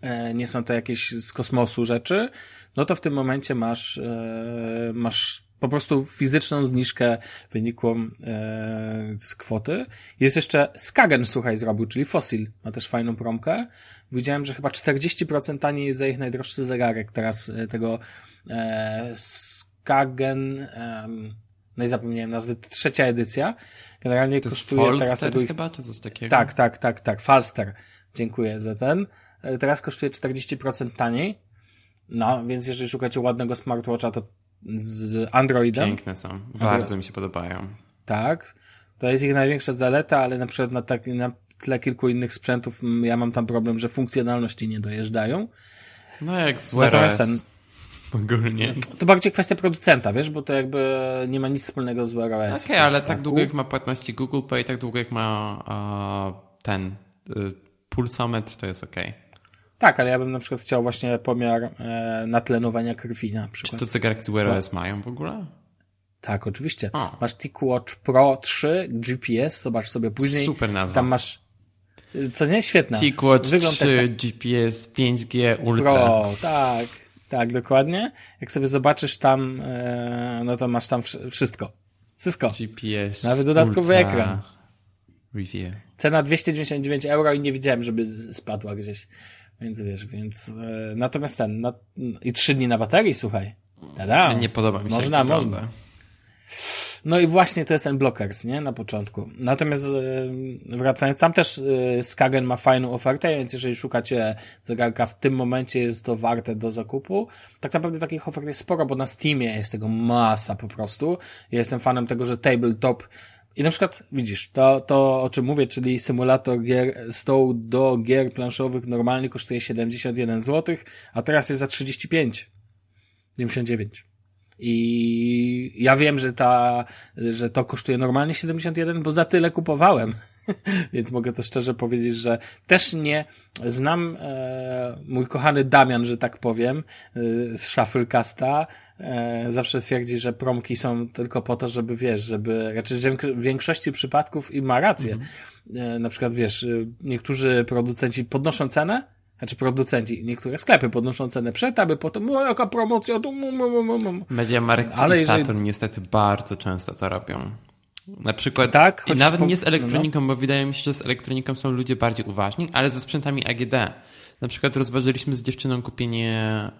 Speaker 2: e, nie są to jakieś z kosmosu rzeczy, no to w tym momencie masz, e, masz po prostu fizyczną zniżkę wynikłą e, z kwoty. Jest jeszcze Skagen, słuchaj, zrobił, czyli Fossil. Ma też fajną promkę. Widziałem, że chyba 40% taniej jest za ich najdroższy zegarek teraz tego Skagen, no i zapomniałem nazwy, trzecia edycja. Generalnie
Speaker 1: to
Speaker 2: kosztuje
Speaker 1: Falster
Speaker 2: teraz tego...
Speaker 1: chyba, czy coś takiego?
Speaker 2: Tak, tak, tak, tak, Falster. Dziękuję za ten. E, teraz kosztuje 40% taniej. No, więc jeżeli szukacie ładnego smartwatcha, to z Androidem.
Speaker 1: Piękne są. Bardzo mi się podobają.
Speaker 2: Tak. To jest ich największa zaleta, ale na przykład na, tak, na tle kilku innych sprzętów ja mam tam problem, że funkcjonalności nie dojeżdżają.
Speaker 1: No jak z Wear ogólnie.
Speaker 2: To bardziej kwestia producenta, wiesz, bo to jakby nie ma nic wspólnego z Wear OS.
Speaker 1: Okej, okay, ale tak długo jak ma płatności Google Pay, tak długo jak ma uh, ten y, pulsometr, to jest okej. Okay.
Speaker 2: Tak, ale ja bym na przykład chciał właśnie pomiar e, natlenowania krwi na przykład.
Speaker 1: Czy to zegarki z Wear OS mają w ogóle?
Speaker 2: Tak, oczywiście. O. Masz TicWatch Pro 3 GPS, zobacz sobie później.
Speaker 1: Super nazwa.
Speaker 2: Tam masz co nie? Świetna.
Speaker 1: TicWatch 3 tak. GPS 5G Ultra.
Speaker 2: Pro, tak, tak, dokładnie. Jak sobie zobaczysz tam, e, no to masz tam wszystko. Wszystko.
Speaker 1: GPS
Speaker 2: Nawet dodatkowy
Speaker 1: Ultra
Speaker 2: ekran.
Speaker 1: Review.
Speaker 2: Cena 299 euro i nie widziałem, żeby spadła gdzieś. Więc wiesz, więc e, natomiast ten, no, i trzy dni na baterii, słuchaj. Tada.
Speaker 1: Nie podoba mi się
Speaker 2: Można, można. No i właśnie to jest ten blockers, nie? Na początku. Natomiast e, wracając, tam też e, Skagen ma fajną ofertę, więc jeżeli szukacie zegarka w tym momencie jest to warte do zakupu. Tak naprawdę takich ofert jest sporo, bo na Steamie jest tego masa po prostu. Ja jestem fanem tego, że tabletop i na przykład, widzisz, to, to o czym mówię, czyli symulator gier, stołu do gier planszowych normalnie kosztuje 71 zł, a teraz jest za 35. 99. I ja wiem, że ta, że to kosztuje normalnie 71, bo za tyle kupowałem. [laughs] Więc mogę to szczerze powiedzieć, że też nie znam e, mój kochany Damian, że tak powiem, e, z Shufflecasta. E, zawsze twierdzi, że promki są tylko po to, żeby wiesz, żeby, raczej w większości przypadków i ma rację. Mhm. E, na przykład wiesz, e, niektórzy producenci podnoszą cenę, znaczy producenci, niektóre sklepy podnoszą cenę przed, aby potem, o jaka promocja, tu,
Speaker 1: Mediamarkt Ale i Saturn niestety bardzo często to robią. Na przykład,
Speaker 2: tak,
Speaker 1: i nawet po... nie z elektroniką, no. bo wydaje mi się, że z elektroniką są ludzie bardziej uważni, ale ze sprzętami AGD. Na przykład rozważyliśmy z dziewczyną kupienie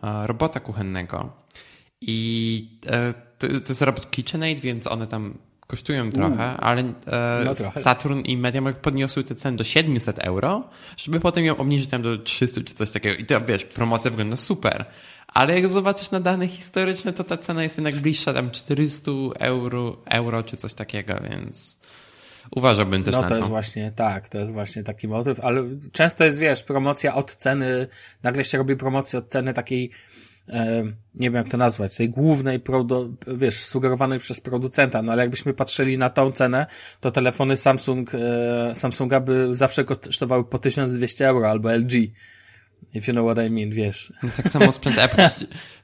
Speaker 1: e, robota kuchennego i e, to, to jest robot KitchenAid, więc one tam kosztują trochę, mm. ale e, no trochę. Saturn i MediaMarkt podniosły te ceny do 700 euro, żeby potem ją obniżyć tam do 300 czy coś takiego. I to wiesz, promocja wygląda super. Ale jak zobaczysz na dane historyczne, to ta cena jest jednak bliższa tam 400 euro, euro czy coś takiego, więc uważałbym też
Speaker 2: no,
Speaker 1: na
Speaker 2: to. No to jest właśnie, tak, to jest właśnie taki motyw, ale często jest, wiesz, promocja od ceny, nagle się robi promocja od ceny takiej nie wiem jak to nazwać, tej głównej, produ, wiesz, sugerowanej przez producenta, no ale jakbyśmy patrzyli na tą cenę, to telefony Samsung, e, Samsunga by zawsze kosztowały po 1200 euro albo LG. If you know what I mean, wiesz.
Speaker 1: No, tak samo sprzęt Apple.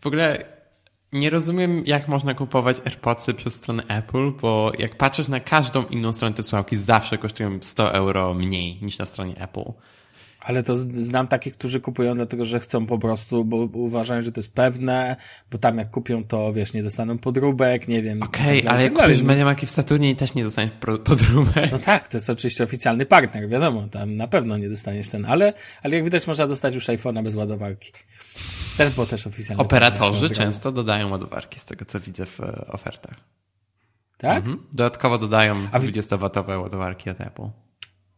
Speaker 1: W ogóle nie rozumiem, jak można kupować AirPodsy przez stronę Apple, bo jak patrzysz na każdą inną stronę te słuchawki, zawsze kosztują 100 euro mniej niż na stronie Apple.
Speaker 2: Ale to znam takich, którzy kupują dlatego, że chcą po prostu, bo uważają, że to jest pewne, bo tam jak kupią, to wiesz, nie dostaną podróbek, nie wiem.
Speaker 1: Okej, okay, ale jak kupisz Mediamarkt w Saturnie też nie dostaniesz podróbek.
Speaker 2: No tak, to jest oczywiście oficjalny partner, wiadomo, tam na pewno nie dostaniesz ten, ale, ale jak widać można dostać już iPhone'a bez ładowarki. Też było też oficjalne.
Speaker 1: Operatorzy często dodają ładowarki z tego, co widzę w e, ofertach.
Speaker 2: Tak? Mhm.
Speaker 1: Dodatkowo dodają 20-watowe ładowarki od Apple.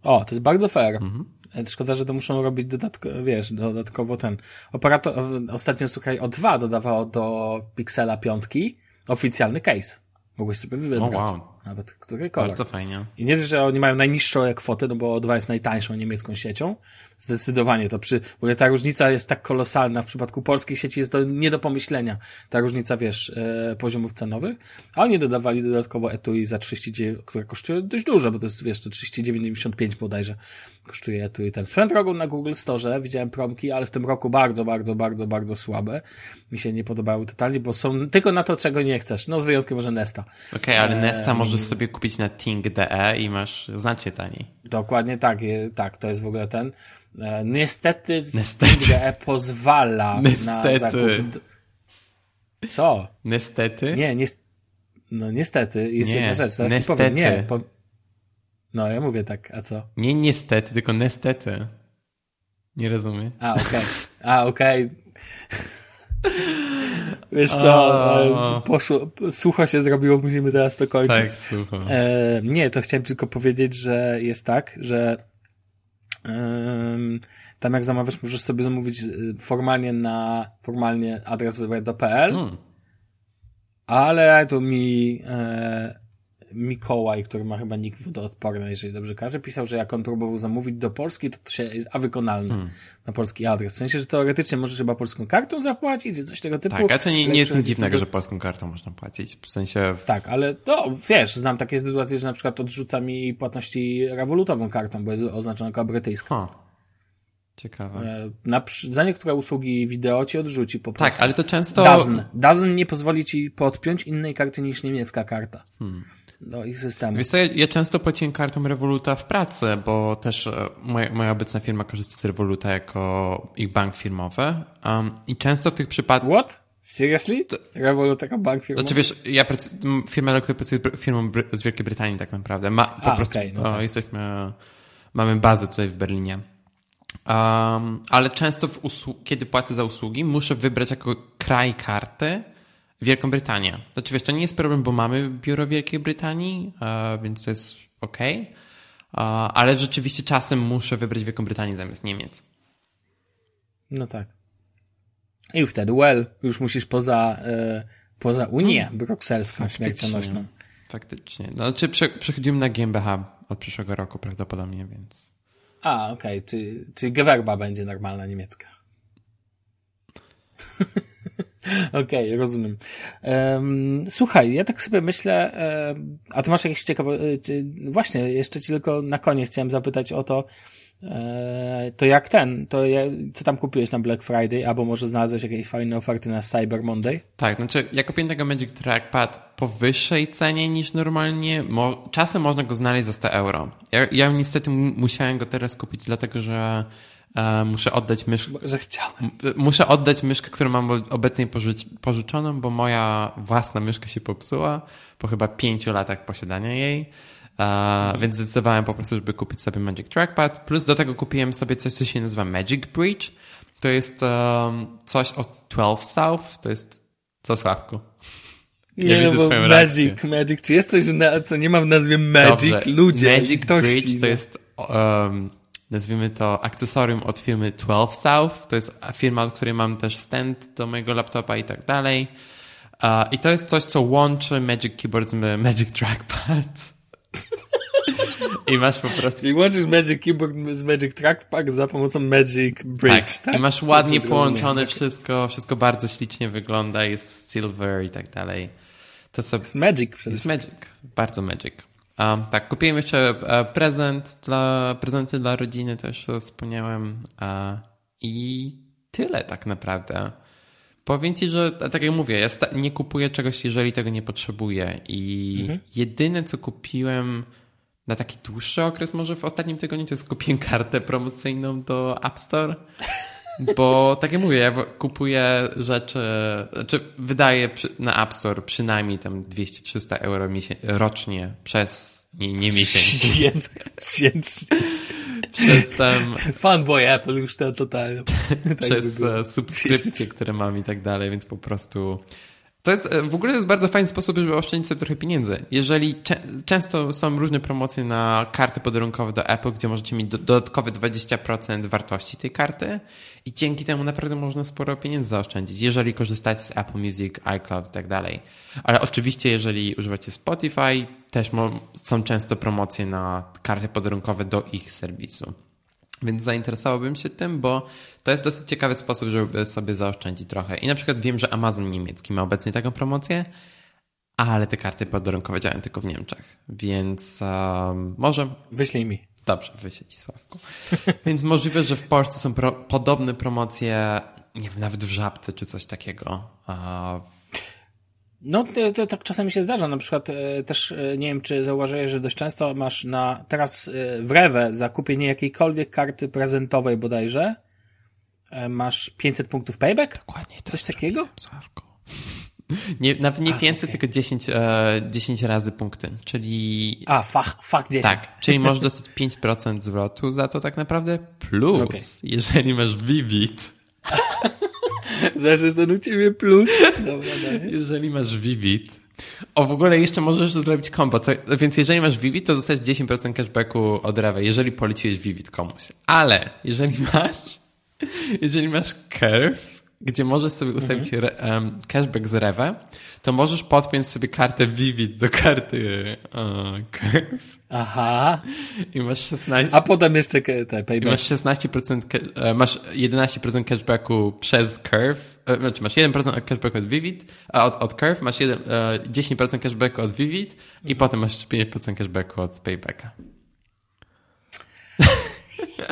Speaker 2: O, to jest bardzo fair. Mhm. Szkoda, że to muszą robić dodatkowo, wiesz, dodatkowo ten. Operator, ostatnio słuchaj, O2 dodawało do Pixela piątki oficjalny case. Mogłeś sobie wybrać. Oh, wow. Nawet który kolor.
Speaker 1: Bardzo fajnie.
Speaker 2: I nie że oni mają najniższą kwotę, no bo O2 jest najtańszą niemiecką siecią. Zdecydowanie to przy, bo ta różnica jest tak kolosalna w przypadku polskiej sieci jest to nie do pomyślenia. Ta różnica, wiesz, e, poziomów cenowych. A oni dodawali dodatkowo etui za 39, które kosztuje dość dużo, bo to jest, wiesz, to 39,95 bodajże kosztuje etui ten. Swoją drogą na Google Store widziałem promki, ale w tym roku bardzo, bardzo, bardzo, bardzo słabe. Mi się nie podobały totalnie, bo są tylko na to, czego nie chcesz. No z wyjątkiem może Nesta.
Speaker 1: Okej, okay, ale Nesta możesz sobie kupić na Ting.de i masz znacznie taniej.
Speaker 2: Dokładnie tak, tak, to jest w ogóle ten. E, niestety, niestety. pozwala niestety. na zakup. Co?
Speaker 1: Niestety?
Speaker 2: Nie, nie, no niestety, jest nie, jedna rzecz, zaraz niestety. ci powiem. Nie, po... No, ja mówię tak, a co?
Speaker 1: Nie niestety, tylko niestety. Nie rozumiem.
Speaker 2: A, okej. Okay. A, okej. Okay. Wiesz co, e, poszło, sucho się zrobiło, musimy teraz to kończyć.
Speaker 1: Tak, sucho.
Speaker 2: E, nie, to chciałem tylko powiedzieć, że jest tak, że tam jak zamawiasz, możesz sobie zamówić y, formalnie na formalnie adres www.pl, hmm. ale to mi e, Mikołaj, który ma chyba nick wodoodporny, jeżeli dobrze każę, pisał, że jak on próbował zamówić do Polski, to to się jest a wykonalne hmm. na polski adres. W sensie, że teoretycznie możesz chyba polską kartą zapłacić, czy coś tego typu.
Speaker 1: Tak, a to nie, nie jest nic dziwnego, że polską kartą można płacić. W sensie...
Speaker 2: Tak, ale no, wiesz, znam takie sytuacje, że na przykład odrzuca mi płatności rewolutową kartą, bo jest oznaczona jako brytyjska.
Speaker 1: Huh. Ciekawe. E,
Speaker 2: na, za niektóre usługi wideo ci odrzuci po prostu.
Speaker 1: Tak, ale to często...
Speaker 2: Dazn. Dazn nie pozwoli ci podpiąć innej karty niż niemiecka karta. Hmm do ich systemu.
Speaker 1: Wiesz co, ja, ja, często płaciłem kartą Revoluta w pracy, bo też e, moja, moja obecna firma korzysta z Revoluta jako ich bank firmowy um, i często w tych przypadkach...
Speaker 2: What? Seriously? Revolut jako bank firmowy?
Speaker 1: Znaczy wiesz, ja pracuję, firma, dla której pracuję firmą z Wielkiej Brytanii tak naprawdę. Ma, po A, prostu okay, no tak. jesteśmy, mamy bazę tutaj w Berlinie. Um, ale często kiedy płacę za usługi, muszę wybrać jako kraj karty Wielką Brytanię. Znaczy wiesz, to nie jest problem, bo mamy biuro Wielkiej Brytanii, więc to jest ok, ale rzeczywiście czasem muszę wybrać Wielką Brytanię zamiast Niemiec.
Speaker 2: No tak. I wtedy, well, już musisz poza, e, poza Unię hmm. brukselską śmiercionośną.
Speaker 1: Faktycznie. No, znaczy przechodzimy na GmbH od przyszłego roku prawdopodobnie, więc...
Speaker 2: A, okej, okay. czyli, czyli Gewerba będzie normalna niemiecka. [laughs] [laughs] Okej, okay, rozumiem. Um, słuchaj, ja tak sobie myślę, um, a ty masz jakieś ciekawe... E, właśnie, jeszcze ci tylko na koniec chciałem zapytać o to, e, to jak ten, to ja, co tam kupiłeś na Black Friday, albo może znalazłeś jakieś fajne oferty na Cyber Monday?
Speaker 1: Tak, znaczy ja kupiłem tego Magic Trackpad po wyższej cenie niż normalnie. Mo czasem można go znaleźć za 100 euro. Ja, ja niestety musiałem go teraz kupić, dlatego że muszę oddać myszkę. Muszę oddać myszkę, którą mam obecnie pożyczoną, bo moja własna myszka się popsuła po chyba pięciu latach posiadania jej. Uh, więc zdecydowałem po prostu, żeby kupić sobie Magic Trackpad. Plus do tego kupiłem sobie coś, co się nazywa Magic Bridge. To jest um, coś od 12 South. To jest co Sławku?
Speaker 2: Nie, ja no bo Magic. Magic. Czy jest coś, co nie ma w nazwie Magic? Dobrze. Ludzie.
Speaker 1: Magic Bridge to jest um, nazwijmy to akcesorium od firmy 12 South. To jest firma, od której mam też stand do mojego laptopa i tak dalej. I to jest coś, co łączy Magic Keyboard z Magic Trackpad. [laughs] I masz po prostu...
Speaker 2: Czyli łączysz Magic Keyboard z Magic Trackpad za pomocą Magic Bridge, tak? tak?
Speaker 1: I masz ładnie połączone wszystko, wszystko bardzo ślicznie wygląda, jest silver i tak dalej.
Speaker 2: To sobie... Jest Magic przede
Speaker 1: Jest Magic, bardzo Magic. Tak, kupiłem jeszcze e, prezent dla, prezenty dla rodziny, też wspomniałem. I tyle tak naprawdę. Powiem ci, że tak jak mówię, ja nie kupuję czegoś, jeżeli tego nie potrzebuję. I mhm. jedyne, co kupiłem na taki dłuższy okres, może w ostatnim tygodniu, to jest kupiłem kartę promocyjną do App Store. Bo tak jak mówię, ja kupuję rzeczy, znaczy wydaję na App Store przynajmniej tam 200-300 euro rocznie przez, nie, nie miesięcznie. [laughs]
Speaker 2: Jezu, miesięcznie.
Speaker 1: Przez tam...
Speaker 2: Fanboy Apple już to totalnie. [laughs]
Speaker 1: Tak przez by subskrypcje, które mam i tak dalej, więc po prostu to jest w ogóle jest bardzo fajny sposób, żeby oszczędzić sobie trochę pieniędzy. Jeżeli często są różne promocje na karty podarunkowe do Apple, gdzie możecie mieć do dodatkowe 20% wartości tej karty i dzięki temu naprawdę można sporo pieniędzy zaoszczędzić, jeżeli korzystacie z Apple Music, iCloud i tak dalej. Ale oczywiście, jeżeli używacie Spotify, też są często promocje na karty podarunkowe do ich serwisu. Więc zainteresowałbym się tym, bo to jest dosyć ciekawy sposób, żeby sobie zaoszczędzić trochę. I na przykład wiem, że Amazon niemiecki ma obecnie taką promocję, ale te karty podarunkowe działają tylko w Niemczech. Więc um, może.
Speaker 2: Wyślij mi.
Speaker 1: Dobrze, wyślij ci Sławku. [laughs] Więc możliwe, że w Polsce są pro podobne promocje, nie wiem, nawet w żabce czy coś takiego.
Speaker 2: No, to, to, tak czasami się zdarza. Na przykład e, też e, nie wiem, czy zauważyłeś, że dość często masz na teraz e, w Rewe za kupienie jakiejkolwiek karty prezentowej bodajże masz 500 punktów payback?
Speaker 1: Dokładnie.
Speaker 2: Coś takiego?
Speaker 1: Sławku. Nie, nawet nie A, 500, okay. tylko 10, e, 10 razy punkty, czyli...
Speaker 2: A, fach, fach 10.
Speaker 1: Tak, czyli możesz [laughs] dostać 5% zwrotu za to tak naprawdę, plus okay. jeżeli masz Vivid. [laughs]
Speaker 2: Znaczy, to u ciebie plus. Dobra,
Speaker 1: jeżeli masz Vivid, o, w ogóle jeszcze możesz zrobić combo, co, więc jeżeli masz Vivid, to dostać 10% cashbacku od Rewe, jeżeli poleciłeś Vivid komuś. Ale jeżeli masz, jeżeli masz Curve, gdzie możesz sobie ustawić mhm. um, cashback z Rewe, to możesz podpiąć sobie kartę Vivid do karty uh, Curve.
Speaker 2: Aha.
Speaker 1: I masz 16...
Speaker 2: A potem jeszcze te payback.
Speaker 1: Masz 16%, e, masz 11% cashbacku przez Curve, e, znaczy masz 1% cashbacku od Vivid, od, od Curve masz 1, 10% cashbacku od Vivid i mhm. potem masz 5% cashbacku od Paybacka.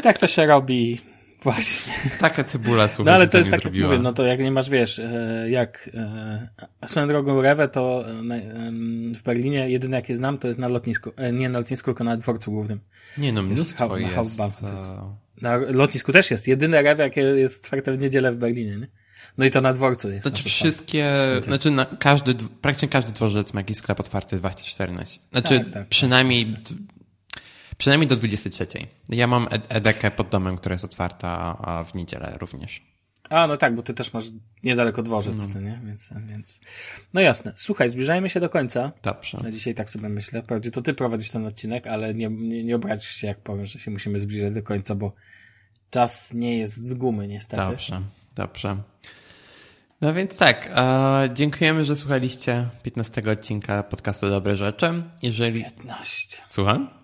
Speaker 2: Tak to się robi Właśnie.
Speaker 1: Taka cebula, słuchaj,
Speaker 2: No ale to jest tak, mówię, no to jak nie masz, wiesz, e, jak e, swoją drogą Rewę, to e, w Berlinie jedyne jakie znam, to jest na lotnisku, nie na lotnisku, tylko na dworcu głównym.
Speaker 1: Nie no, mnóstwo jest. jest.
Speaker 2: jest. Na lotnisku też jest. Jedyne Rewę, jakie jest otwarte w niedzielę w Berlinie, nie? No i to na dworcu jest.
Speaker 1: Znaczy wszystkie, znaczy na każdy, praktycznie każdy dworzec ma jakiś sklep otwarty 24 na Znaczy tak, tak, tak. przynajmniej tak. Przynajmniej do 23. Ja mam edekę pod domem, która jest otwarta w niedzielę również.
Speaker 2: A, no tak, bo ty też masz niedaleko dworzec, no. nie? Więc, więc... No jasne. Słuchaj, zbliżajmy się do końca.
Speaker 1: Dobrze.
Speaker 2: Na dzisiaj tak sobie myślę. Wprawdzie to ty prowadzisz ten odcinek, ale nie, nie, nie obrazisz się, jak powiem, że się musimy zbliżać do końca, bo czas nie jest z gumy, niestety.
Speaker 1: Dobrze, dobrze. No więc tak, e, dziękujemy, że słuchaliście 15 odcinka podcastu Dobre Rzeczy. Jeżeli...
Speaker 2: 15.
Speaker 1: Słucham?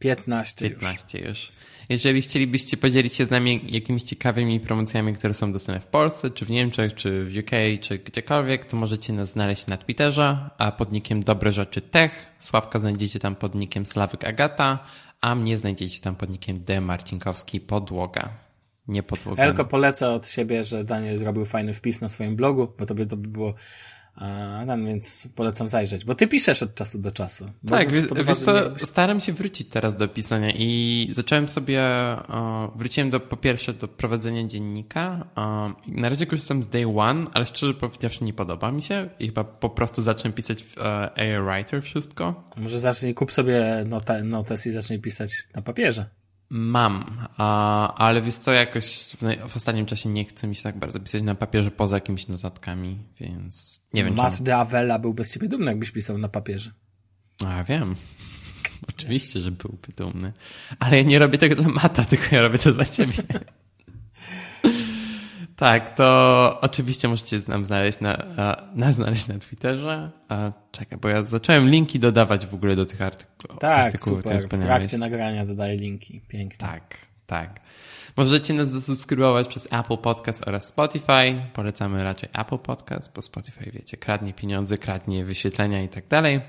Speaker 2: 15
Speaker 1: już. 15 już. Jeżeli chcielibyście podzielić się z nami jakimiś ciekawymi promocjami, które są dostępne w Polsce, czy w Niemczech, czy w UK, czy gdziekolwiek, to możecie nas znaleźć na Twitterze, a pod nickiem Dobre Rzeczy Tech. Sławka znajdziecie tam pod nickiem Sławyk Agata, a mnie znajdziecie tam pod nickiem D. Marcinkowski Podłoga. Nie podłoga.
Speaker 2: Ja tylko polecę od siebie, że Daniel zrobił fajny wpis na swoim blogu, bo to by, to by było Alan, więc polecam zajrzeć, bo ty piszesz od czasu do czasu.
Speaker 1: Tak, wiesz, wiesz co, staram się wrócić teraz do pisania i zacząłem sobie, wróciłem do, po pierwsze do prowadzenia dziennika. na razie korzystam z Day One, ale szczerze powiedziawszy nie podoba mi się i chyba po prostu zacząłem pisać w e, AI Writer wszystko.
Speaker 2: Może zacznij, kup sobie notes i zacznij pisać na papierze.
Speaker 1: Mam, a, ale wiesz co, jakoś w, w, ostatnim czasie nie chce mi się tak bardzo pisać na papierze poza jakimiś notatkami, więc nie wiem.
Speaker 2: Matt de Avella był bez ciebie dumny, jakbyś pisał na papierze.
Speaker 1: A, wiem. [laughs] Oczywiście, że byłby dumny. Ale ja nie robię tego dla Mata, tylko ja robię to dla ciebie. [laughs] Tak, to oczywiście możecie nam znaleźć na, na, znaleźć na Twitterze. A, czekaj, bo ja zacząłem linki dodawać w ogóle do tych artykułów.
Speaker 2: Tak, artykułów, super. W trakcie nagrania dodaję linki. Pięknie.
Speaker 1: Tak, tak. Możecie nas zasubskrybować przez Apple Podcast oraz Spotify. Polecamy raczej Apple Podcast, bo Spotify, wiecie, kradnie pieniądze, kradnie wyświetlenia i tak dalej.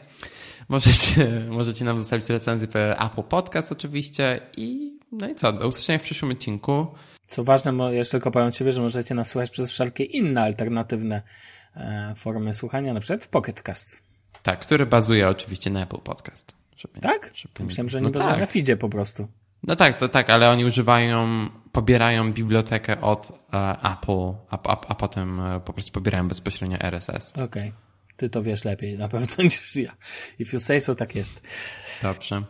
Speaker 1: Możecie, [laughs] możecie nam zostawić recenzję Apple Podcast oczywiście i no i co, do usłyszenia w przyszłym odcinku.
Speaker 2: Co ważne, jeszcze tylko powiem Ciebie, że możecie nas słuchać przez wszelkie inne alternatywne e, formy słuchania, na przykład w Pocket Cast.
Speaker 1: Tak, który bazuje oczywiście na Apple Podcast. Żeby,
Speaker 2: Tak?
Speaker 1: Żeby
Speaker 2: Myślałem, że
Speaker 1: no
Speaker 2: nie tak. na feedzie po prostu.
Speaker 1: No tak, to tak, ale oni używają, pobierają bibliotekę od e, Apple, a, a, a potem e, po prostu pobierają bezpośrednio RSS.
Speaker 2: Okej. Ty to wiesz lepiej na pewno [laughs] niż ja. If you say so, tak jest.
Speaker 1: Dobrze.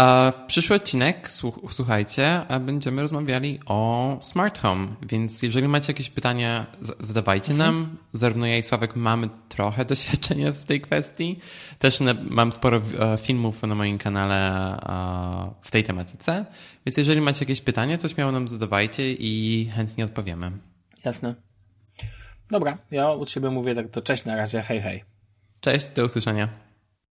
Speaker 1: E, przyszły odcinek, słuch- słuchajcie, będziemy rozmawiali o smart home, więc jeżeli macie jakieś pytania, zadawajcie nam. Zarówno ja i Sławek mamy trochę [laughs] doświadczenia w tej kwestii. Też mam sporo e, filmów na moim kanale e, w tej tematyce, więc jeżeli macie jakieś pytania, to śmiało nam zadawajcie i chętnie odpowiemy.
Speaker 2: Jasne. Dobra, ja u ciebie mówię tak to cześć na razie, hej hej.
Speaker 1: Cześć, do usłyszenia.